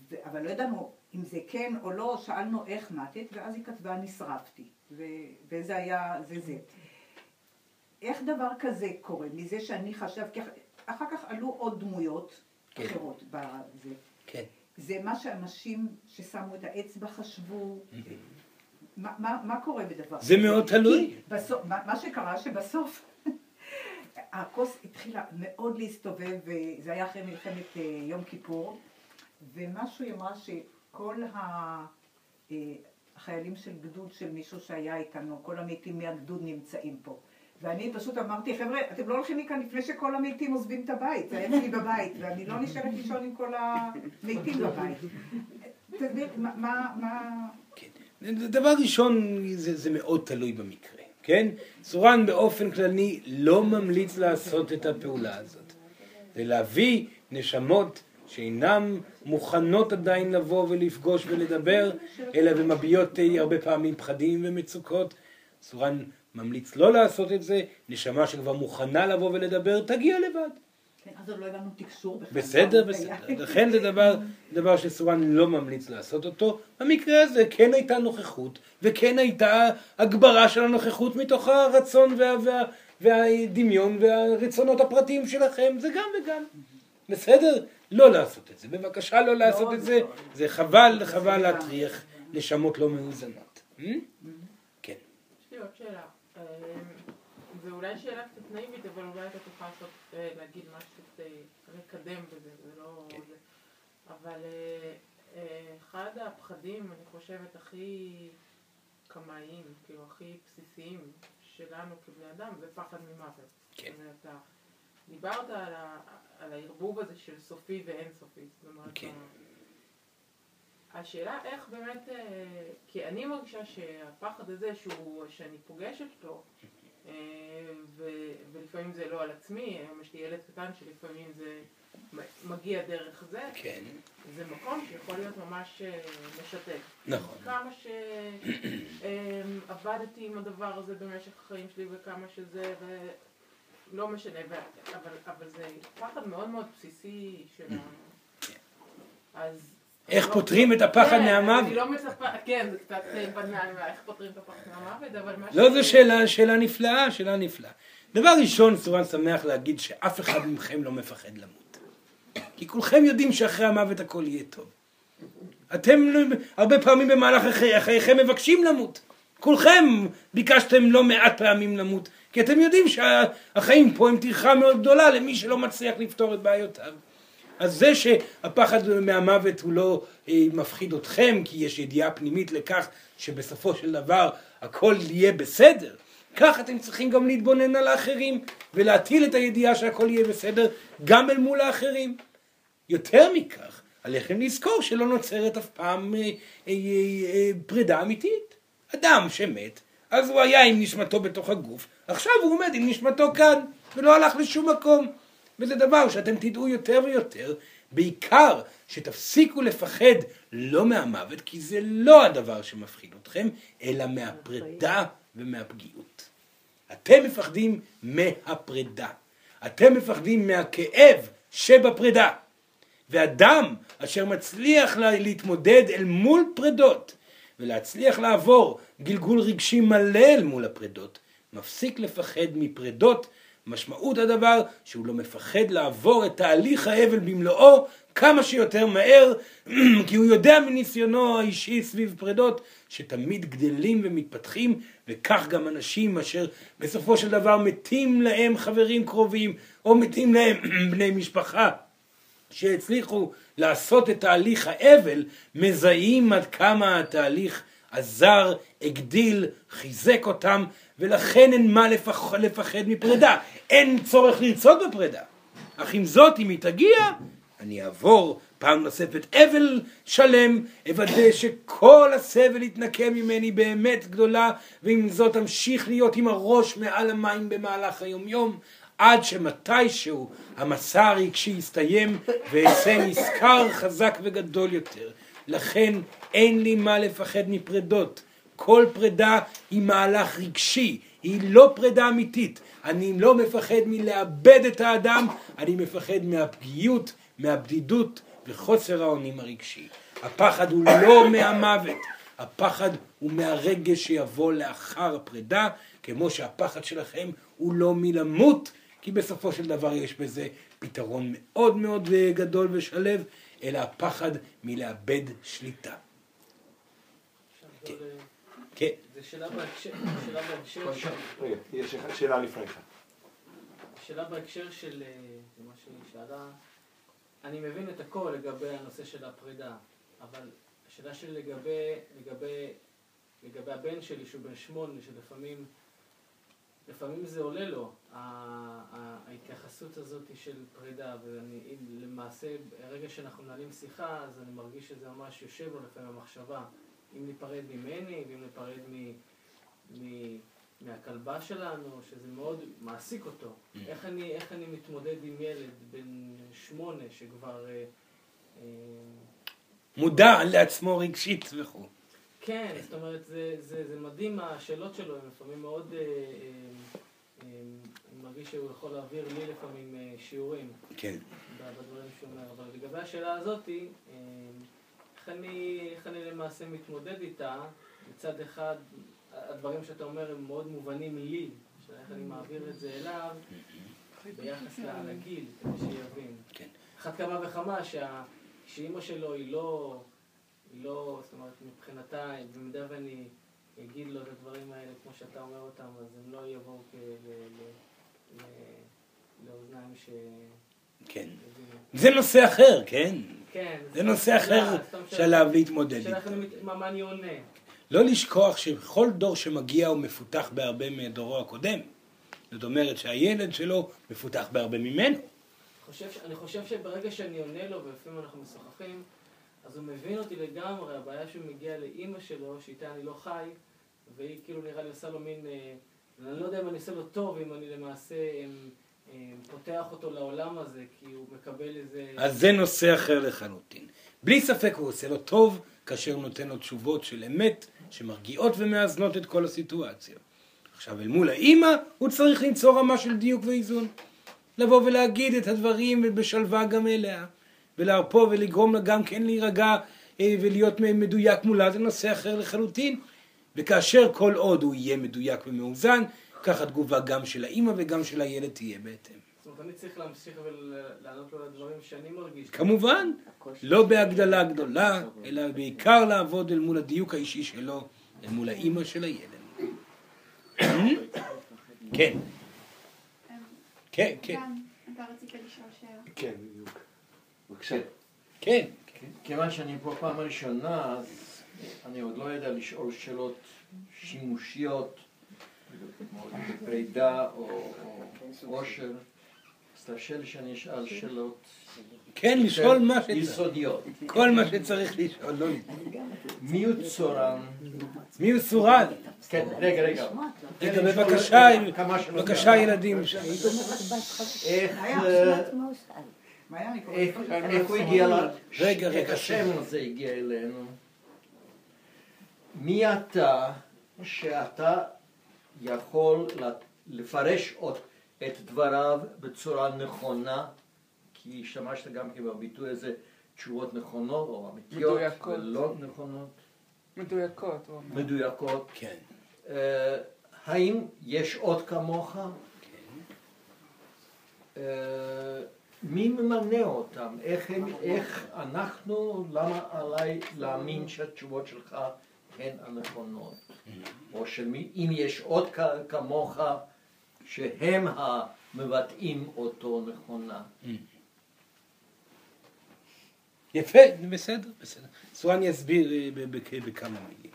ו- אבל לא ידענו אם זה כן או לא, שאלנו איך מתת, ואז היא כתבה נשרפתי, ו- וזה היה, זה זה. איך דבר כזה קורה? מזה שאני חשבתי, אחר כך עלו עוד דמויות כן. אחרות בזה. זה מה שאנשים ששמו את האצבע חשבו. מה, מה, מה קורה בדבר זה מאוד תלוי. בסוף, מה, מה שקרה שבסוף הכוס התחילה מאוד להסתובב, וזה היה אחרי מלחמת אה, יום כיפור, ומשהו היא אמרה שכל אה, החיילים של גדוד של מישהו שהיה איתנו, כל המתים מהגדוד נמצאים פה. ואני פשוט אמרתי, חבר'ה, אתם לא הולכים מכאן לפני שכל המתים עוזבים את הבית, זה אצלי בבית, ואני לא נשארת לישון עם כל המתים בבית. תסביר, מה... מה... כן. דבר ראשון, זה, זה מאוד תלוי במקרה, כן? סורן באופן כללי לא ממליץ לעשות את הפעולה הזאת. זה להביא נשמות שאינן מוכנות עדיין לבוא ולפגוש ולדבר, אלא ומביעות הרבה פעמים פחדים ומצוקות. סורן ממליץ לא לעשות את זה, נשמה שכבר מוכנה לבוא ולדבר, תגיע לבד. כן, אז עוד לא הבנו תקשור בכלל. בסדר, בסדר. לכן זה דבר, דבר שסורן לא ממליץ לעשות אותו. במקרה הזה כן הייתה נוכחות, וכן הייתה הגברה של הנוכחות מתוך הרצון וה, וה, והדמיון והרצונות הפרטיים שלכם, זה גם וגם. בסדר? לא לעשות את זה. בבקשה לא לעשות את זה. זה חבל, חבל להטריח נשמות לא מאוזנות. Hmm? כן. יש לי עוד שאלה. זה אולי שאלה קצת נאיבית, אבל אולי אתה תוכל לעשות, אה, להגיד משהו קצת, לקדם בזה, זה לא... כן. אבל אבל אה, אה, אחד הפחדים, אני חושבת, הכי קמאיים, כאילו הכי בסיסיים שלנו כבני אדם, זה פחד ממוות. כן. זאת אומרת, אתה דיברת על, ה, על הערבוב הזה של סופי ואינסופי. זאת אומרת, כן. השאלה איך באמת, אה, כי אני מרגישה שהפחד הזה שהוא, שאני פוגשת אותו, אה, ו- ולפעמים זה לא על עצמי, היום יש לי ילד קטן שלפעמים זה מגיע דרך זה, כן. זה מקום שיכול להיות ממש אה, משתק. נכון. כמה שעבדתי עם הדבר הזה במשך החיים שלי וכמה שזה, ולא משנה, ו... אבל, אבל זה פחד מאוד מאוד בסיסי שלנו. אז... איך לא- פותרים את הפחד כן, מהמוות? אני לא מצפה, כן, זה קצת בנאלי, איך פותרים את הפחד מהמוות, אבל מה לא, ש- זו שאלה, נפלאה, שאלה נפלאה. דבר ראשון, סורן שמח להגיד שאף אחד מכם לא מפחד למות. כי כולכם יודעים שאחרי המוות הכל יהיה טוב. אתם לא- הרבה פעמים במהלך חייכם מבקשים למות. כולכם ביקשתם לא מעט פעמים למות, כי אתם יודעים שהחיים פה הם טרחה מאוד גדולה למי שלא מצליח לפתור את בעיותיו. אז זה שהפחד מהמוות הוא לא אה, מפחיד אתכם, כי יש ידיעה פנימית לכך שבסופו של דבר הכל יהיה בסדר, כך אתם צריכים גם להתבונן על האחרים ולהטיל את הידיעה שהכל יהיה בסדר גם אל מול האחרים. יותר מכך, עליכם לזכור שלא נוצרת אף פעם אה, אה, אה, פרידה אמיתית. אדם שמת, אז הוא היה עם נשמתו בתוך הגוף, עכשיו הוא עומד עם נשמתו כאן, ולא הלך לשום מקום. וזה דבר שאתם תדעו יותר ויותר, בעיקר שתפסיקו לפחד לא מהמוות, כי זה לא הדבר שמפחיד אתכם, אלא מהפרידה ומהפגיעות. אתם מפחדים מהפרידה. אתם מפחדים מהכאב שבפרידה. ואדם אשר מצליח לה- להתמודד אל מול פרידות ולהצליח לעבור גלגול רגשי מלא אל מול הפרידות, מפסיק לפחד מפרידות, משמעות הדבר שהוא לא מפחד לעבור את תהליך האבל במלואו כמה שיותר מהר, כי הוא יודע מניסיונו האישי סביב פרידות שתמיד גדלים ומתפתחים, וכך גם אנשים אשר בסופו של דבר מתים להם חברים קרובים, או מתים להם בני משפחה. שהצליחו לעשות את תהליך האבל, מזהים עד כמה התהליך עזר, הגדיל, חיזק אותם, ולכן אין מה לפח, לפחד מפרידה. אין צורך לרצות בפרידה. אך עם זאת, אם היא תגיע, אני אעבור פעם נוספת אבל שלם, אוודא שכל הסבל יתנקה ממני באמת גדולה, ועם זאת אמשיך להיות עם הראש מעל המים במהלך היומיום, עד שמתישהו המסע הרגשי יסתיים ואצא נזכר חזק וגדול יותר. לכן אין לי מה לפחד מפרדות. כל פרידה היא מהלך רגשי, היא לא פרידה אמיתית. אני לא מפחד מלאבד את האדם, אני מפחד מהפגיעות, מהבדידות וחוסר האונים הרגשי. הפחד הוא לא מהמוות, הפחד הוא מהרגש שיבוא לאחר הפרידה, כמו שהפחד שלכם הוא לא מלמות, כי בסופו של דבר יש בזה פתרון מאוד מאוד גדול ושלב, אלא הפחד מלאבד שליטה. כן. כן. זה שאלה בהקשר, שאלה בהקשר. רגע, יש שאלה כן. שאלה בהקשר של אה, מה שהיא שאלה, אני מבין את הכל לגבי הנושא של הפרידה, אבל השאלה שלי לגבי, לגבי, לגבי הבן שלי שהוא בן שמונה, שלפעמים לפעמים זה עולה לו, ההתייחסות הזאת של פרידה, ואני, אם למעשה, ברגע שאנחנו מנהלים שיחה, אז אני מרגיש שזה ממש יושב לו לפעמים המחשבה, אם ניפרד ממני, ואם ניפרד מ... מ מהכלבה שלנו, שזה מאוד מעסיק אותו. איך אני, איך אני מתמודד עם ילד בן שמונה שכבר... אה, אה, מודע לעצמו רגשית וכו'. כן, זאת אומרת, זה, זה, זה מדהים, השאלות שלו הן לפעמים מאוד... אה, אה, אה, אני מרגיש שהוא יכול להעביר לי לפעמים אה, שיעורים. כן. בדברים שהוא אומר. אבל לגבי השאלה הזאתי, אה, איך אני, איך אני למעשה מתמודד איתה? מצד אחד, הדברים שאתה אומר הם מאוד מובנים לי, איך אני מעביר את זה אליו ביחס לגיל, כדי שיבין. כן. אחת כמה וכמה שה- שאימא שלו היא לא, לא, זאת אומרת, מבחינתה, במידה ואני אגיד לו את הדברים האלה כמו שאתה אומר אותם, אז הם לא יבואו לאוזניים ש... כן. זה נושא אחר, כן? כן. זה נושא אחר. שעליו להתמודד איתו. מה אני עונה. לא לשכוח שכל דור שמגיע הוא מפותח בהרבה מדורו הקודם. זאת אומרת שהילד שלו מפותח בהרבה ממנו. חושב אני חושב שברגע שאני עונה לו, ולפעמים אנחנו משוחחים, אז הוא מבין אותי לגמרי, הבעיה שהוא מגיע לאימא שלו, שאיתה אני לא חי, והיא כאילו נראה לי עושה לו מין, אה, אני לא יודע אם אני עושה לו טוב, אם אני למעשה אה, אה, פותח אותו לעולם הזה, כי הוא מקבל איזה... אז זה נושא אחר לחלוטין. בלי ספק הוא עושה לו טוב כאשר הוא נותן לו תשובות של אמת שמרגיעות ומאזנות את כל הסיטואציה. עכשיו אל מול האימא הוא צריך למצוא רמה של דיוק ואיזון. לבוא ולהגיד את הדברים בשלווה גם אליה. ולהרפוא ולגרום לה גם כן להירגע אה, ולהיות מדויק מולה זה נושא אחר לחלוטין. וכאשר כל עוד הוא יהיה מדויק ומאוזן, כך התגובה גם של האימא וגם של הילד תהיה בהתאם. זאת אומרת, אני צריך להמשיך ולענות לו לדברים שאני מרגיש. כמובן, לא בהגדלה גדולה, אלא בעיקר לעבוד אל מול הדיוק האישי שלו, אל מול האימא של הילד. כן, כן, כן, גם, אתה רצית לשאול שאלה. כן. בבקשה. כן. כיוון שאני פה פעם ראשונה, אז אני עוד לא יודע לשאול שאלות שימושיות, כמו פרידה או עושר, אז תרשה לי שאני אשאל שאלות כן, לשאול מה שצריך. יסודיות. כל מה שצריך לשאול, לא מי הוא צורן? מי הוא סורן? כן, רגע, רגע. רגע, בבקשה. בבקשה ילדים. איך... איך הוא הגיע ל... רגע, איך רגע, השם הזה הגיע אלינו? מי אתה שאתה יכול לפרש עוד את דבריו בצורה נכונה? כי השתמשת גם כן בביטוי הזה תשובות נכונות או אמיתיות מדויקות. ולא נכונות. מדויקות, הוא אומר. מדויקות. כן. אה, האם יש עוד כמוך? אה, מי ממנה אותם? איך, הם, איך אנחנו, למה עליי להאמין שהתשובות שלך הן הנכונות? או שמי, אם יש עוד כמוך שהם המבטאים אותו נכונה. יפה, בסדר, בסדר. סורן יסביר אה, בכמה מילים.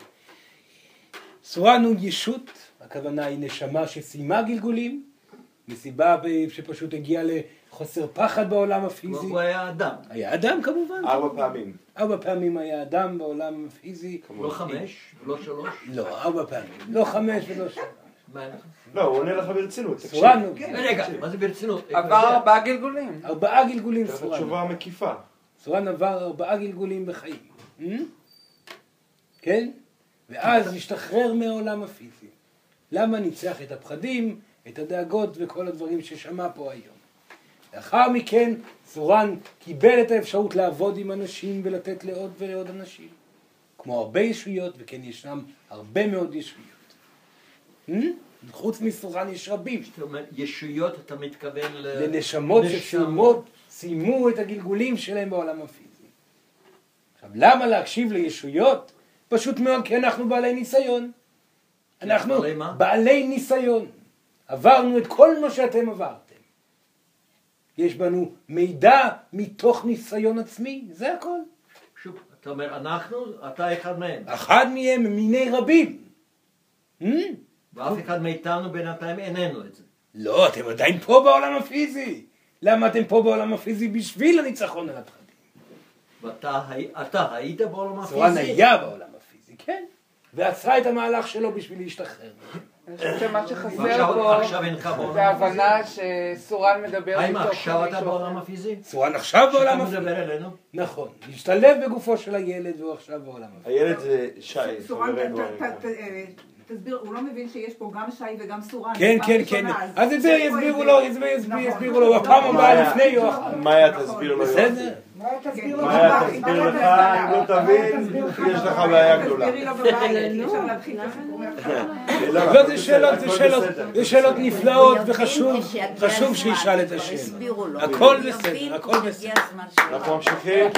סורן הוא ישות, הכוונה היא נשמה שסיימה גלגולים, מסיבה שפשוט הגיעה לחוסר פחד בעולם הפיזי. הוא היה אדם. היה אדם כמובן. ארבע פעמים. ארבע פעמים היה אדם בעולם הפיזי. לא חמש? לא שלוש? לא, ארבע פעמים. לא חמש ולא שלוש. לא, הוא עונה לך ברצינות. סורן הוא. רגע, מה זה ברצינות? עבר ארבעה גלגולים. ארבעה גלגולים צריך סורן. תשובה מקיפה. סורן עבר ארבעה גלגולים בחיים. אה? כן? ואז השתחרר מהעולם הפיזי. למה ניצח את הפחדים, את הדאגות וכל הדברים ששמע פה היום. לאחר מכן סורן קיבל את האפשרות לעבוד עם אנשים ולתת לעוד ולעוד אנשים. כמו הרבה ישויות, וכן ישנם הרבה מאוד ישויות. אה? חוץ מסורן יש רבים. זאת אומרת, ישויות אתה מתכוון ל... לנשמות שסיימו סיימו את הגלגולים שלהם בעולם הפיזי. עכשיו, למה להקשיב לישויות? פשוט מאוד כי אנחנו בעלי ניסיון. אנחנו בעלי? בעלי ניסיון. עברנו את כל מה שאתם עברתם. יש בנו מידע מתוך ניסיון עצמי, זה הכל. שוב, אתה אומר אנחנו, אתה אחד מהם. אחד מהם מיני רבים. Hmm? ואף אחד מאיתנו בינתיים איננו את זה. לא, אתם עדיין פה בעולם הפיזי. למה אתם פה בעולם הפיזי? בשביל הניצחון על הפחדים. ואתה הי- אתה היית בעולם הפיזי? סורן היה בעולם הפיזי, כן. ועשה את המהלך שלו בשביל להשתחרר. אני חושבת שמה שחסר פה זה ההבנה שסורן מדבר האם מתוך עכשיו אתה בעולם. הפיזי? סורן עכשיו בעולם שאתה הפיזי. מדבר אלינו? נכון. להשתלב בגופו של הילד והוא עכשיו בעולם הפיזי. הילד זה שי, סורן, אה, תסביר, הוא לא מבין שיש פה גם שי וגם סורן. כן, כן, כן. אז את זה יסבירו לו, יסבירו- נכון. לו בפעם הבאה לפני יואב. מאיה תסביר לו בסדר. מאיה תסביר לך, אם לא תבין, יש לך בעיה גדולה. מההתחלה. לא, זה שאלות, זה שאלות, זה שאלות נפלאות וחשוב, חשוב שישאל את השאלות. הכל בסדר, הכל בסדר. אנחנו ממשיכים.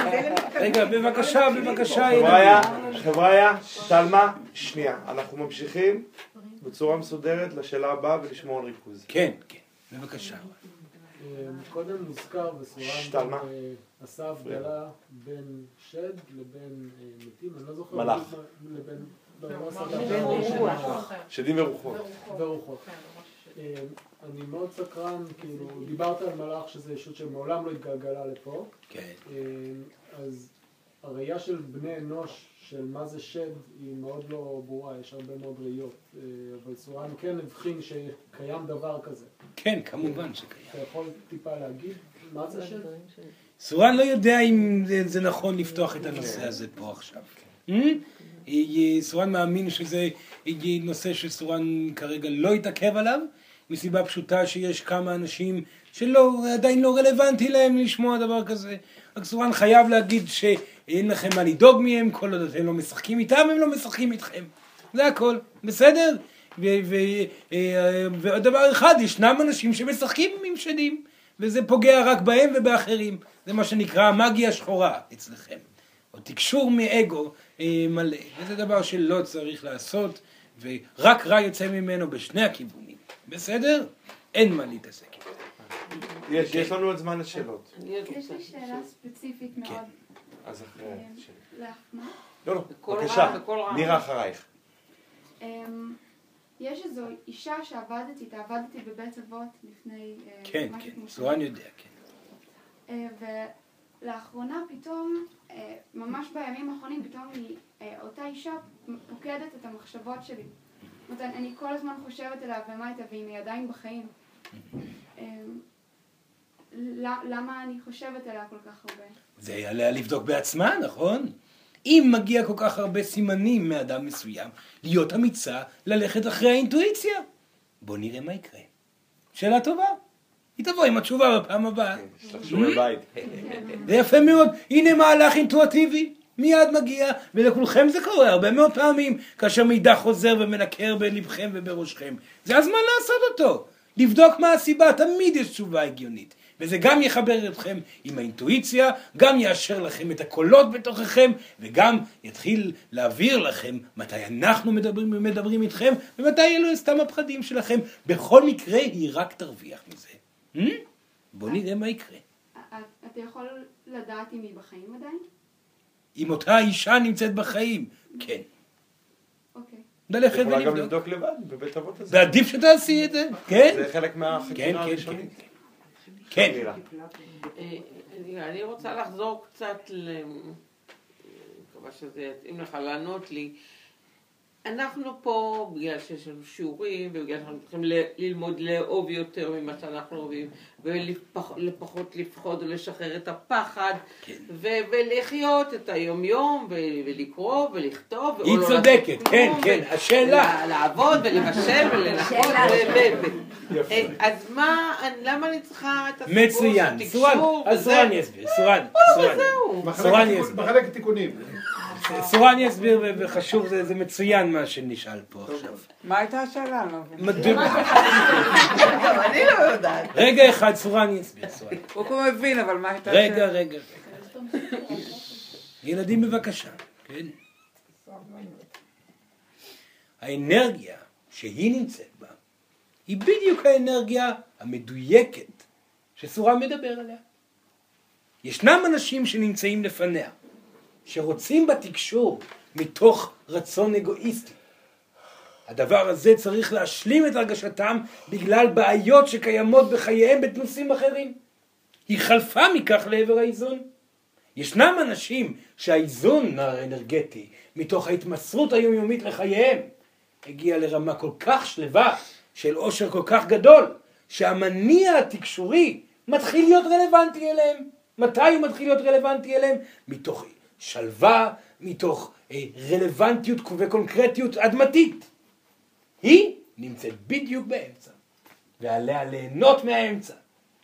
רגע, בבקשה, בבקשה, חבריה. חבריה, תלמה, שנייה. אנחנו ממשיכים בצורה מסודרת לשאלה הבאה ולשמור על ריכוז. כן, כן, בבקשה. אה, קודם מה? וסורן אה, עשה הבדלה בין שד לבין אה, מתים, אני לא זוכר. מלאך. לבין... לא, לא. רוח. שדים ורוחות. ורוחות. כן, אני מאוד סקרן, כאילו, דיברת על מלאך שזה ישות שמעולם לא התגלגלה לפה. כן. אז הראייה של בני אנוש של מה זה שד היא מאוד לא ברורה, יש הרבה מאוד ראיות. אבל סורן כן הבחין שקיים דבר כזה. כן, כמובן שקיים. אתה יכול טיפה להגיד מה זה שד? סורן לא יודע אם זה, נכון לפתוח את הנושא הזה פה עכשיו. אה? אה, סורן מאמין שזה אה, נושא שסורן כרגע לא יתעכב עליו, מסיבה פשוטה שיש כמה אנשים שלא, עדיין לא רלוונטי להם לשמוע דבר כזה. רק סורן חייב להגיד שאין לכם מה לדאוג מהם, כל עוד אתם לא משחקים איתם, הם לא משחקים איתכם. זה הכל, בסדר? ו- ו- אה, ועוד דבר אחד, ישנם אנשים שמשחקים עם שדים, וזה פוגע רק בהם ובאחרים. זה מה שנקרא המאגיה השחורה אצלכם. או תקשור מאגו אה, מלא. וזה דבר שלא צריך לעשות, ורק רע יוצא ממנו בשני הכיוונים. בסדר? אין מה להתעסק איתו. יש, יש לנו עוד זמן לשאלות. יש לי שאלה ספציפית מאוד. אז אחרי... אה, מה? לא, לא, בבקשה. נירה אחרייך. יש איזו אישה שעבדתי איתה, עבדתי בבית אבות לפני אה, כן, כן, כמו סורן יודע, כן. אה, ולאחרונה פתאום, אה, ממש בימים האחרונים, פתאום היא, אותה אישה פוקדת את המחשבות שלי. זאת אומרת, אני כל הזמן חושבת עליה ומה איתה, ואם היא עדיין בחיים. למה אני חושבת עליה כל כך הרבה? זה עליה לבדוק בעצמה, נכון? אם מגיע כל כך הרבה סימנים מאדם מסוים, להיות אמיצה, ללכת אחרי האינטואיציה. בוא נראה מה יקרה. שאלה טובה. היא תבוא עם התשובה בפעם הבאה. בית. זה יפה מאוד. הנה מהלך אינטואטיבי. מיד מגיע, ולכולכם זה קורה הרבה מאוד פעמים, כאשר מידע חוזר ומנקר בלבכם ובראשכם. זה הזמן לעשות אותו. לבדוק מה הסיבה, תמיד יש תשובה הגיונית. וזה גם יחבר אתכם עם האינטואיציה, גם יאשר לכם את הקולות בתוככם, וגם יתחיל להעביר לכם מתי אנחנו מדברים, מדברים איתכם, ומתי אלו סתם הפחדים שלכם. בכל מקרה, היא רק תרוויח מזה. Hmm? בואו נראה מה יקרה. את- אתה יכול לדעת אם היא בחיים עדיין? אם אותה אישה נמצאת בחיים, כן. אוקיי. ללכת יכולה גם ולבדוק. לבדוק לבד בבית אבות הזה. ועדיף שתעשי את זה, כן? זה חלק כן, מהחקירה כן, הראשונית. כן. אה, אני- אני רוצה לחזור קצת ל... אני מקווה שזה יתאים לך לענות לי. אנחנו פה, בגלל שיש לנו שיעורים, ובגלל שאנחנו צריכים ללמוד לאהוב יותר ממה שאנחנו אוהבים, ולפחות לפחוד ולשחרר את הפחד, ו- ולחיות את היומיום, ו- ולקרוא ולכתוב. היא לא צודקת, לעשות כן, כן, השאלה. לעבוד ולבשל ולנקות. שאלה. ו- אה, אז מה, למה אני צריכה את הסיפור של מצוין. תקשור סורן, אז? סורן יסביר. סורן, סורן. בחלק התיקונים. סורן יסביר, ו- וחשוב, זה מצוין מה שנשאל פה עכשיו. מה הייתה השאלה? אני לא. מדוע- אני לא יודעת. רגע אחד, סורן יסביר. סורן. הוא כבר מבין, אבל מה הייתה רגע, השאלה? רגע. ילדים בבקשה, כן? האנרגיה שהיא נמצאת בה, היא בדיוק האנרגיה המדויקת שסורן מדבר עליה. ישנם אנשים שנמצאים לפניה, שרוצים בתקשור מתוך רצון אגואיסטי. הדבר הזה צריך להשלים את הרגשתם בגלל בעיות שקיימות בחייהם בנושאים אחרים. היא חלפה מכך לעבר האיזון. ישנם אנשים שהאיזון האנרגטי, מתוך ההתמסרות היומיומית לחייהם, הגיע לרמה כל כך שלווה, של עושר כל כך גדול, שהמניע התקשורי מתחיל להיות רלוונטי אליהם. מתי הוא מתחיל להיות רלוונטי אליהם? מתוך שלווה, מתוך אה, רלוונטיות וקונקרטיות אדמתית. היא נמצאת בדיוק באמצע, ועליה ליהנות מהאמצע.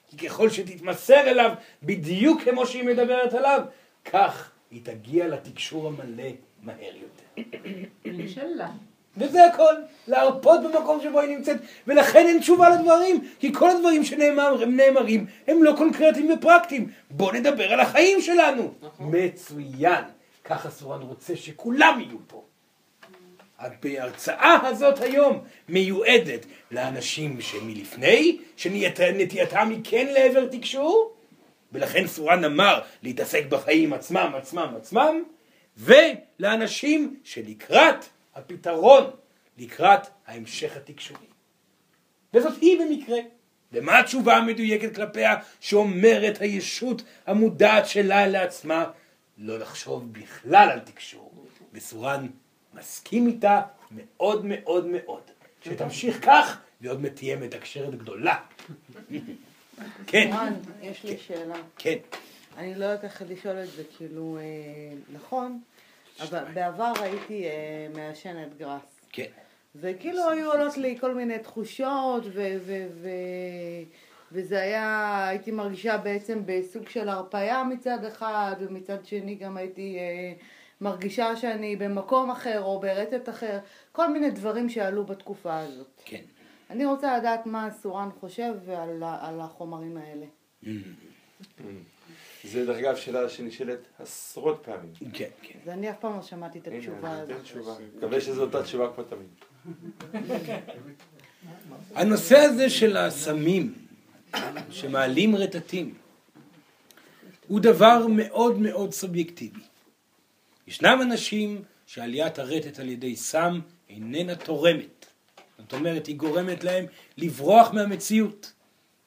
כי ככל שתתמסר אליו בדיוק כמו שהיא מדברת עליו, כך היא תגיע לתקשור המלא מהר יותר. אינשאללה. וזה הכל, להרפות במקום שבו היא נמצאת, ולכן אין תשובה לדברים, כי כל הדברים שנאמרים נאמרים הם לא קונקרטיים ופרקטיים. בואו נדבר על החיים שלנו. מצוין. ככה סורן רוצה שכולם יהיו פה. ההרצאה הזאת היום מיועדת לאנשים שמלפני, שנטייתם היא כן לעבר תקשור, ולכן סורן אמר להתעסק בחיים עצמם, עצמם, עצמם, ולאנשים שלקראת הפתרון, לקראת ההמשך התקשורי. וזאת היא במקרה. ומה התשובה המדויקת כלפיה שאומרת הישות המודעת שלה לעצמה לא לחשוב בכלל על תקשור. וסורן מסכים איתה מאוד מאוד מאוד. שתמשיך כך ועוד מעט תהיה מתקשרת גדולה. כן. סורן, יש לי שאלה. כן. אני לא יודעת איך לשאול את זה, כאילו, אה, נכון, אבל בעבר הייתי אה, מעשנת גראס. כן. וכאילו היו עולות לי כל מיני תחושות, ו- ו- ו- וזה היה, הייתי מרגישה בעצם בסוג של הרפאיה מצד אחד, ומצד שני גם הייתי אה, מרגישה שאני במקום אחר או ברטט אחר, כל מיני דברים שעלו בתקופה הזאת. כן. אני רוצה לדעת מה סורן חושב על, על החומרים האלה. זה דרך אגב שאלה שנשאלת עשרות פעמים. כן, כן. אז אני אף פעם לא שמעתי את התשובה הזאת. תשובה. מקווה שזו אותה תשובה כמו תמיד. הנושא הזה של הסמים שמעלים רטטים הוא דבר מאוד מאוד סובייקטיבי. ישנם אנשים שעליית הרטט על ידי סם איננה תורמת. זאת אומרת, היא גורמת להם לברוח מהמציאות.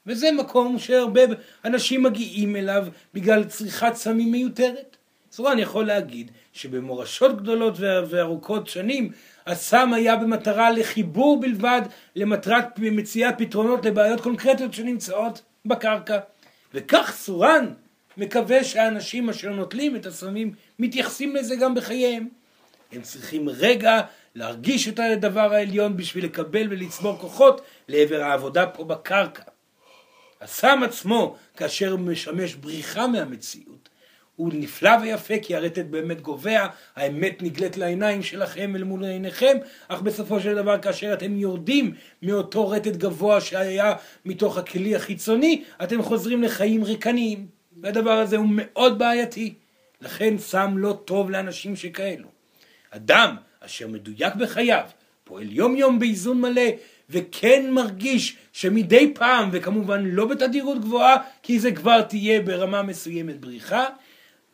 וזה מקום שהרבה אנשים מגיעים אליו בגלל צריכת סמים מיותרת. אני יכול להגיד שבמורשות גדולות וארוכות שנים, הסם היה במטרה לחיבור בלבד, למטרת מציאת פתרונות לבעיות קונקרטיות שנמצאות בקרקע. וכך סורן מקווה שהאנשים אשר נוטלים את הסמים מתייחסים לזה גם בחייהם. הם צריכים רגע להרגיש את הדבר העליון בשביל לקבל ולצבור כוחות לעבר העבודה פה בקרקע. הסם עצמו, כאשר משמש בריחה מהמציאות, הוא נפלא ויפה כי הרטט באמת גובע, האמת נגלית לעיניים שלכם אל מול עיניכם, אך בסופו של דבר כאשר אתם יורדים מאותו רטט גבוה שהיה מתוך הכלי החיצוני, אתם חוזרים לחיים ריקניים, והדבר הזה הוא מאוד בעייתי. לכן סם לא טוב לאנשים שכאלו. אדם אשר מדויק בחייו, פועל יום יום באיזון מלא, וכן מרגיש שמדי פעם, וכמובן לא בתדירות גבוהה, כי זה כבר תהיה ברמה מסוימת בריחה,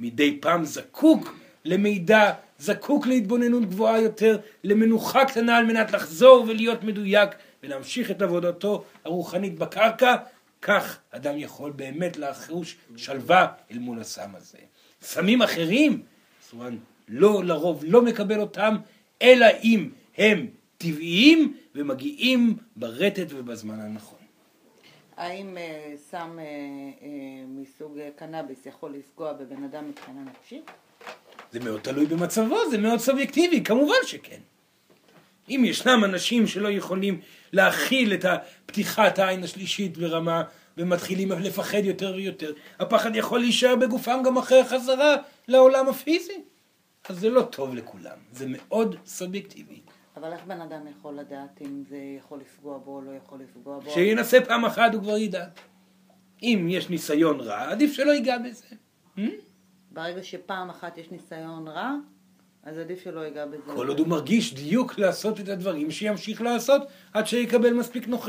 מדי פעם זקוק למידע, זקוק להתבוננות גבוהה יותר, למנוחה קטנה על מנת לחזור ולהיות מדויק ולהמשיך את עבודתו הרוחנית בקרקע, כך אדם יכול באמת לחוש שלווה אל מול הסם הזה. סמים אחרים, סורן לא לרוב לא מקבל אותם, אלא אם הם טבעיים ומגיעים ברטט ובזמן הנכון. האם אה, סם אה, אה, מסוג אה, קנאביס יכול לפגוע בבן אדם מבחינה נפשית? זה מאוד תלוי במצבו, זה מאוד סובייקטיבי, כמובן שכן. אם ישנם אנשים שלא יכולים להכיל את פתיחת העין השלישית ברמה ומתחילים לפחד יותר ויותר, הפחד יכול להישאר בגופם גם אחרי החזרה לעולם הפיזי. אז זה לא טוב לכולם, זה מאוד סובייקטיבי. אבל איך בן אדם יכול לדעת אם זה יכול לפגוע בו או לא יכול לפגוע בו? שינסה פעם אחת הוא כבר ידע. אם יש ניסיון רע, עדיף שלא ייגע בזה. Hmm? ברגע שפעם אחת יש ניסיון רע, אז עדיף שלא ייגע בזה. כל עוד הוא מרגיש דיוק לעשות את הדברים, שימשיך לעשות עד שיקבל מספיק נוח...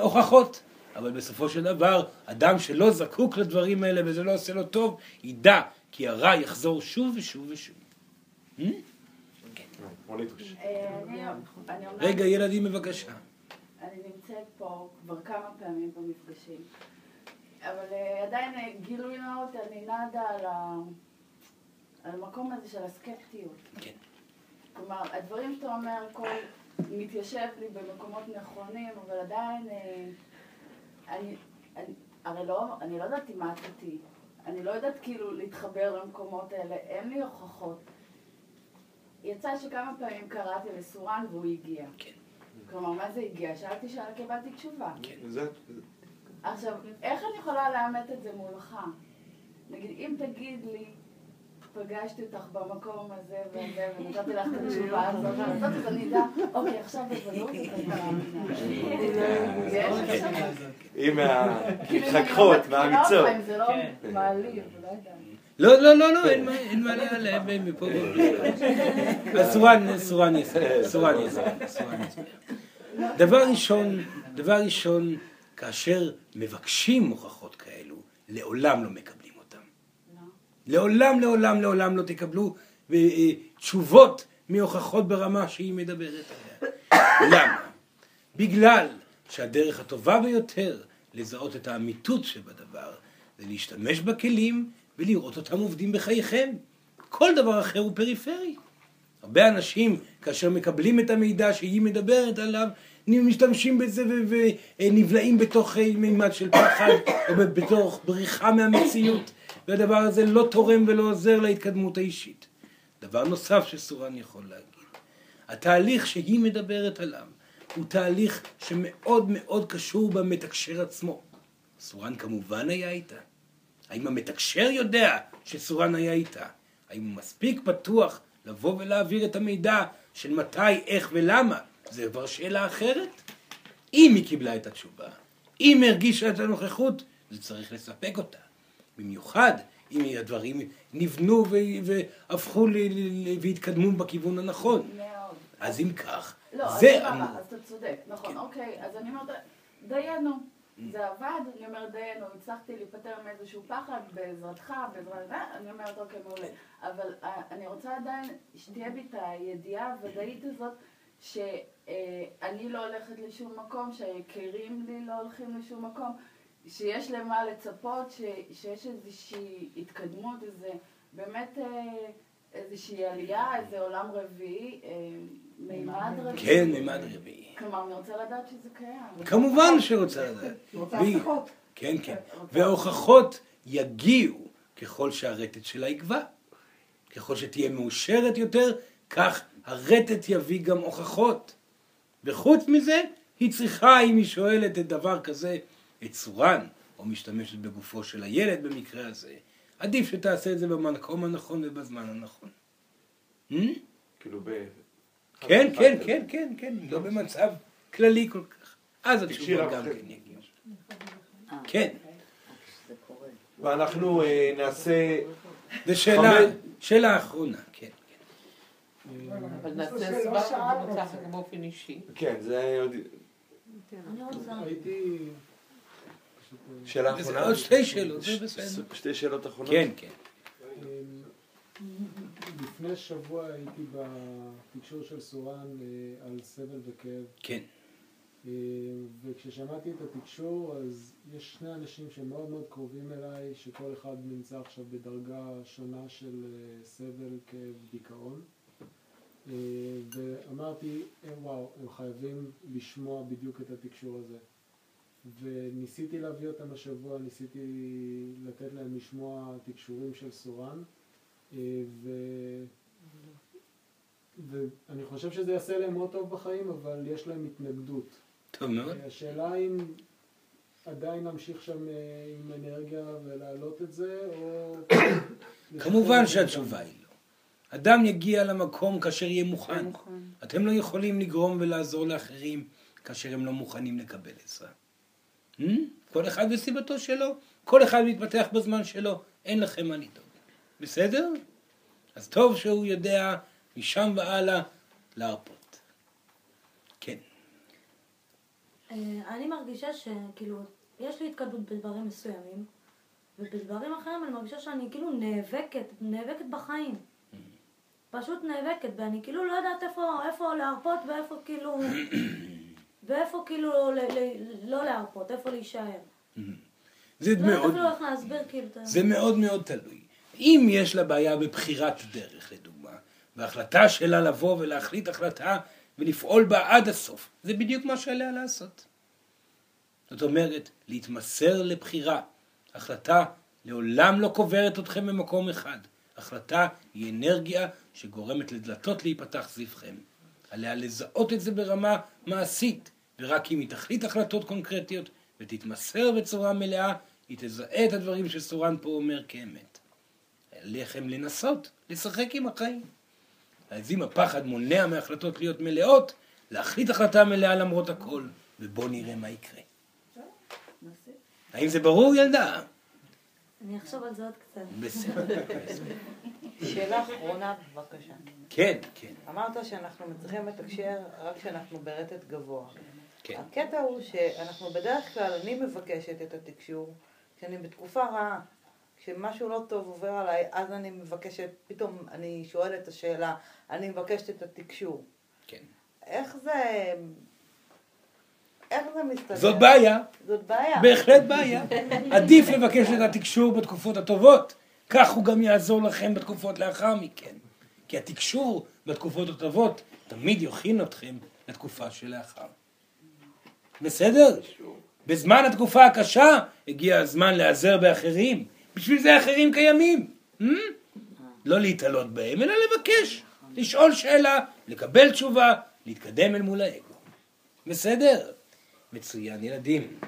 הוכחות. אבל בסופו של דבר, אדם שלא זקוק לדברים האלה וזה לא עושה לו טוב, ידע כי הרע יחזור שוב ושוב ושוב. Hmm? רגע, ילדים בבקשה. אני נמצאת פה כבר כמה פעמים במפגשים, אבל uh, עדיין uh, גילוי נאות, אני נדה על, ה... על המקום הזה של הסקפטיות. כן. כלומר, הדברים שאתה אומר, הכל מתיישב לי במקומות נכונים, אבל עדיין, אני, אני, הרי לא, אני לא יודעת אם את איתי. אני לא יודעת כאילו להתחבר למקומות האלה, אין לי הוכחות. יצא שכמה פעמים קראתי לסורן והוא הגיע. כן. כלומר, מה זה הגיע? שאלתי שאלה, קיבלתי תשובה. כן. זה... עכשיו, איך אני יכולה לאמת את זה מולך? נגיד, אם תגיד לי, פגשתי אותך במקום הזה וזה, ונתתי לך את התשובה הזאת, לעשות את זה, אני אדע, אוקיי, עכשיו בוודאות אני מאמינה. עם ההתחככות, מהאמיצות. זה לא מעליב, לא יודעת. לא, לא, לא, לא, אין מה- אין מה להיעלב מפה. אז סורן, סורן יסביר, סורן יסביר. דבר ראשון, דבר ראשון, כאשר מבקשים הוכחות כאלו, לעולם לא מקבלים. לעולם, לעולם, לעולם לא תקבלו אה, אה, תשובות מהוכחות ברמה שהיא מדברת עליה. למה? בגלל שהדרך הטובה ביותר לזהות את האמיתות שבדבר זה להשתמש בכלים ולראות אותם עובדים בחייכם. כל דבר אחר הוא פריפרי. הרבה אנשים, כאשר מקבלים את המידע שהיא מדברת עליו, משתמשים בזה ונבלעים בתוך אה, מימד של פחד, או בתוך בריחה מהמציאות, והדבר הזה לא תורם ולא עוזר להתקדמות האישית. דבר נוסף שסורן יכול להגיד, התהליך שהיא מדברת עליו הוא תהליך שמאוד מאוד קשור במתקשר עצמו. סורן כמובן היה איתה. האם המתקשר יודע שסורן היה איתה? האם הוא מספיק פתוח לבוא ולהעביר את המידע של מתי, איך ולמה? זה כבר שאלה אחרת. אם היא קיבלה את התשובה, אם הרגישה את הנוכחות, זה צריך לספק אותה. במיוחד אם הדברים נבנו והפכו והתקדמו בכיוון הנכון. מאוד. אז אם כך, לא, זה... סבבה, אז אתה צודק, נכון, אוקיי, אז אני אומרת, דיינו, זה עבד, אני אומרת דיינו, הצלחתי להיפטר מאיזשהו פחד בעזרתך, בעזרת... אה, אני אומרת אוקיי, מעולה. אבל אה, אני רוצה עדיין שתהיה בי את הידיעה הוודאית הזאת, שאני לא הולכת לשום מקום, שהיקירים לי לא הולכים לשום מקום, שיש למה לצפות, ש- שיש איזושהי התקדמות, איזה באמת אה, איזושהי עלייה, איזה עולם רביעי, אה, מימד רביעי. כן, מימד רביעי. כלומר, אני רוצה לדעת שזה קיים. כמובן שרוצה לדעת. רוצה הבטחות. כן, כן. וההוכחות יגיעו ככל שהרטט שלה יגבה. ככל שתהיה מאושרת יותר, כך הרטט יביא גם הוכחות. וחוץ מזה, היא צריכה, אם היא שואלת את דבר כזה, את צורן, או משתמשת בגופו של הילד במקרה הזה, עדיף שתעשה את זה במקום הנכון ובזמן הנכון. Hmm? כאילו ב... כן, כן, כן, כן, כן, לא במצב כללי כל כך. אז התשובות גם כן. כן יגיעו. כן. ואנחנו אה, נעשה... זו שאלה, שאלה אחרונה, כן. אבל נעשה סבבה ונוצח באופן אישי. כן, זה עוד... אני רוצה... הייתי... שאלה אחרונה? עוד שתי שאלות, זה בסדר. שתי שאלות אחרונות? כן, כן. אמ, לפני שבוע הייתי בתקשור של סורן אה, על סבל וכאב. כן. אה, וכששמעתי את התקשור, אז יש שני אנשים שמאוד מאוד קרובים אליי, שכל אחד נמצא עכשיו בדרגה שונה של אה, סבל, כאב, דיכאון. אה, ואמרתי, "אה, וואו, הם חייבים לשמוע בדיוק את התקשור הזה. וניסיתי להביא אותם השבוע, ניסיתי לתת להם לשמוע תקשורים של סורן, אה, ו... ואני חושב שזה יעשה להם מאוד טוב בחיים, אבל יש להם התנגדות. טוב מאוד. אה, השאלה אם עדיין להמשיך שם אה, עם אנרגיה ולהעלות את זה, או... כמובן שהתשובה היא לא. אדם יגיע למקום כאשר יהיה מוכן. אתם לא יכולים לגרום ולעזור לאחרים כאשר הם לא מוכנים לקבל עזרה. Hmm? כל אחד וסיבתו שלו, כל אחד מתפתח בזמן שלו, אין לכם מה לדאוג. בסדר? אז טוב שהוא יודע משם והלאה להרפות. כן. אה, אני מרגישה שכאילו, יש לי התקדמות בדברים מסוימים, ובדברים אחרים אני מרגישה שאני כאילו נאבקת, נאבקת בחיים. פשוט נאבקת, ואני כאילו לא יודעת איפה, איפה להרפות ואיפה כאילו, ואיפה כאילו ל, ל, לא להרפות, איפה להישאר. זה לא מאוד, אפילו איך להסביר כאילו את. זה מאוד מאוד תלוי. אם יש לה בעיה בבחירת דרך, לדוגמה, וההחלטה שלה לבוא ולהחליט החלטה ולפעול בה עד הסוף, זה בדיוק מה שעליה לעשות. זאת אומרת, להתמסר לבחירה. החלטה לעולם לא קוברת אתכם במקום אחד. החלטה היא אנרגיה שגורמת לדלתות להיפתח סביבכם. עליה לזהות את זה ברמה מעשית, ורק אם היא תחליט החלטות קונקרטיות ותתמסר בצורה מלאה, היא תזהה את הדברים שסורן פה אומר כאמת. עליכם לנסות לשחק עם החיים. אז אם הפחד מונע מהחלטות להיות מלאות, להחליט החלטה מלאה למרות הכל, ובואו נראה מה יקרה. האם זה ברור, ילדה? אני אחשוב על זה עוד קצת. בסדר. שאלה אחרונה, בבקשה. כן, כן. אמרת שאנחנו מצליחים לתקשר רק כשאנחנו ברטט גבוה. כן. הקטע הוא שאנחנו בדרך כלל, אני מבקשת את התקשור כשאני בתקופה רעה. כשמשהו לא טוב עובר עליי, אז אני מבקשת, פתאום אני שואלת את השאלה, אני מבקשת את התקשור. כן. איך זה... איך זה מסתדר? זאת בעיה. זאת בעיה. בהחלט בעיה. עדיף לבקש את התקשור בתקופות הטובות, כך הוא גם יעזור לכם בתקופות לאחר מכן. כי התקשור בתקופות הטובות תמיד יכין אתכם לתקופה שלאחר. בסדר? בזמן התקופה הקשה הגיע הזמן להיעזר באחרים. בשביל זה אחרים קיימים. Hmm? לא להתעלות בהם, אלא לבקש. לשאול שאלה, לקבל תשובה, להתקדם אל מול האגו. בסדר? מצוין, ילדים.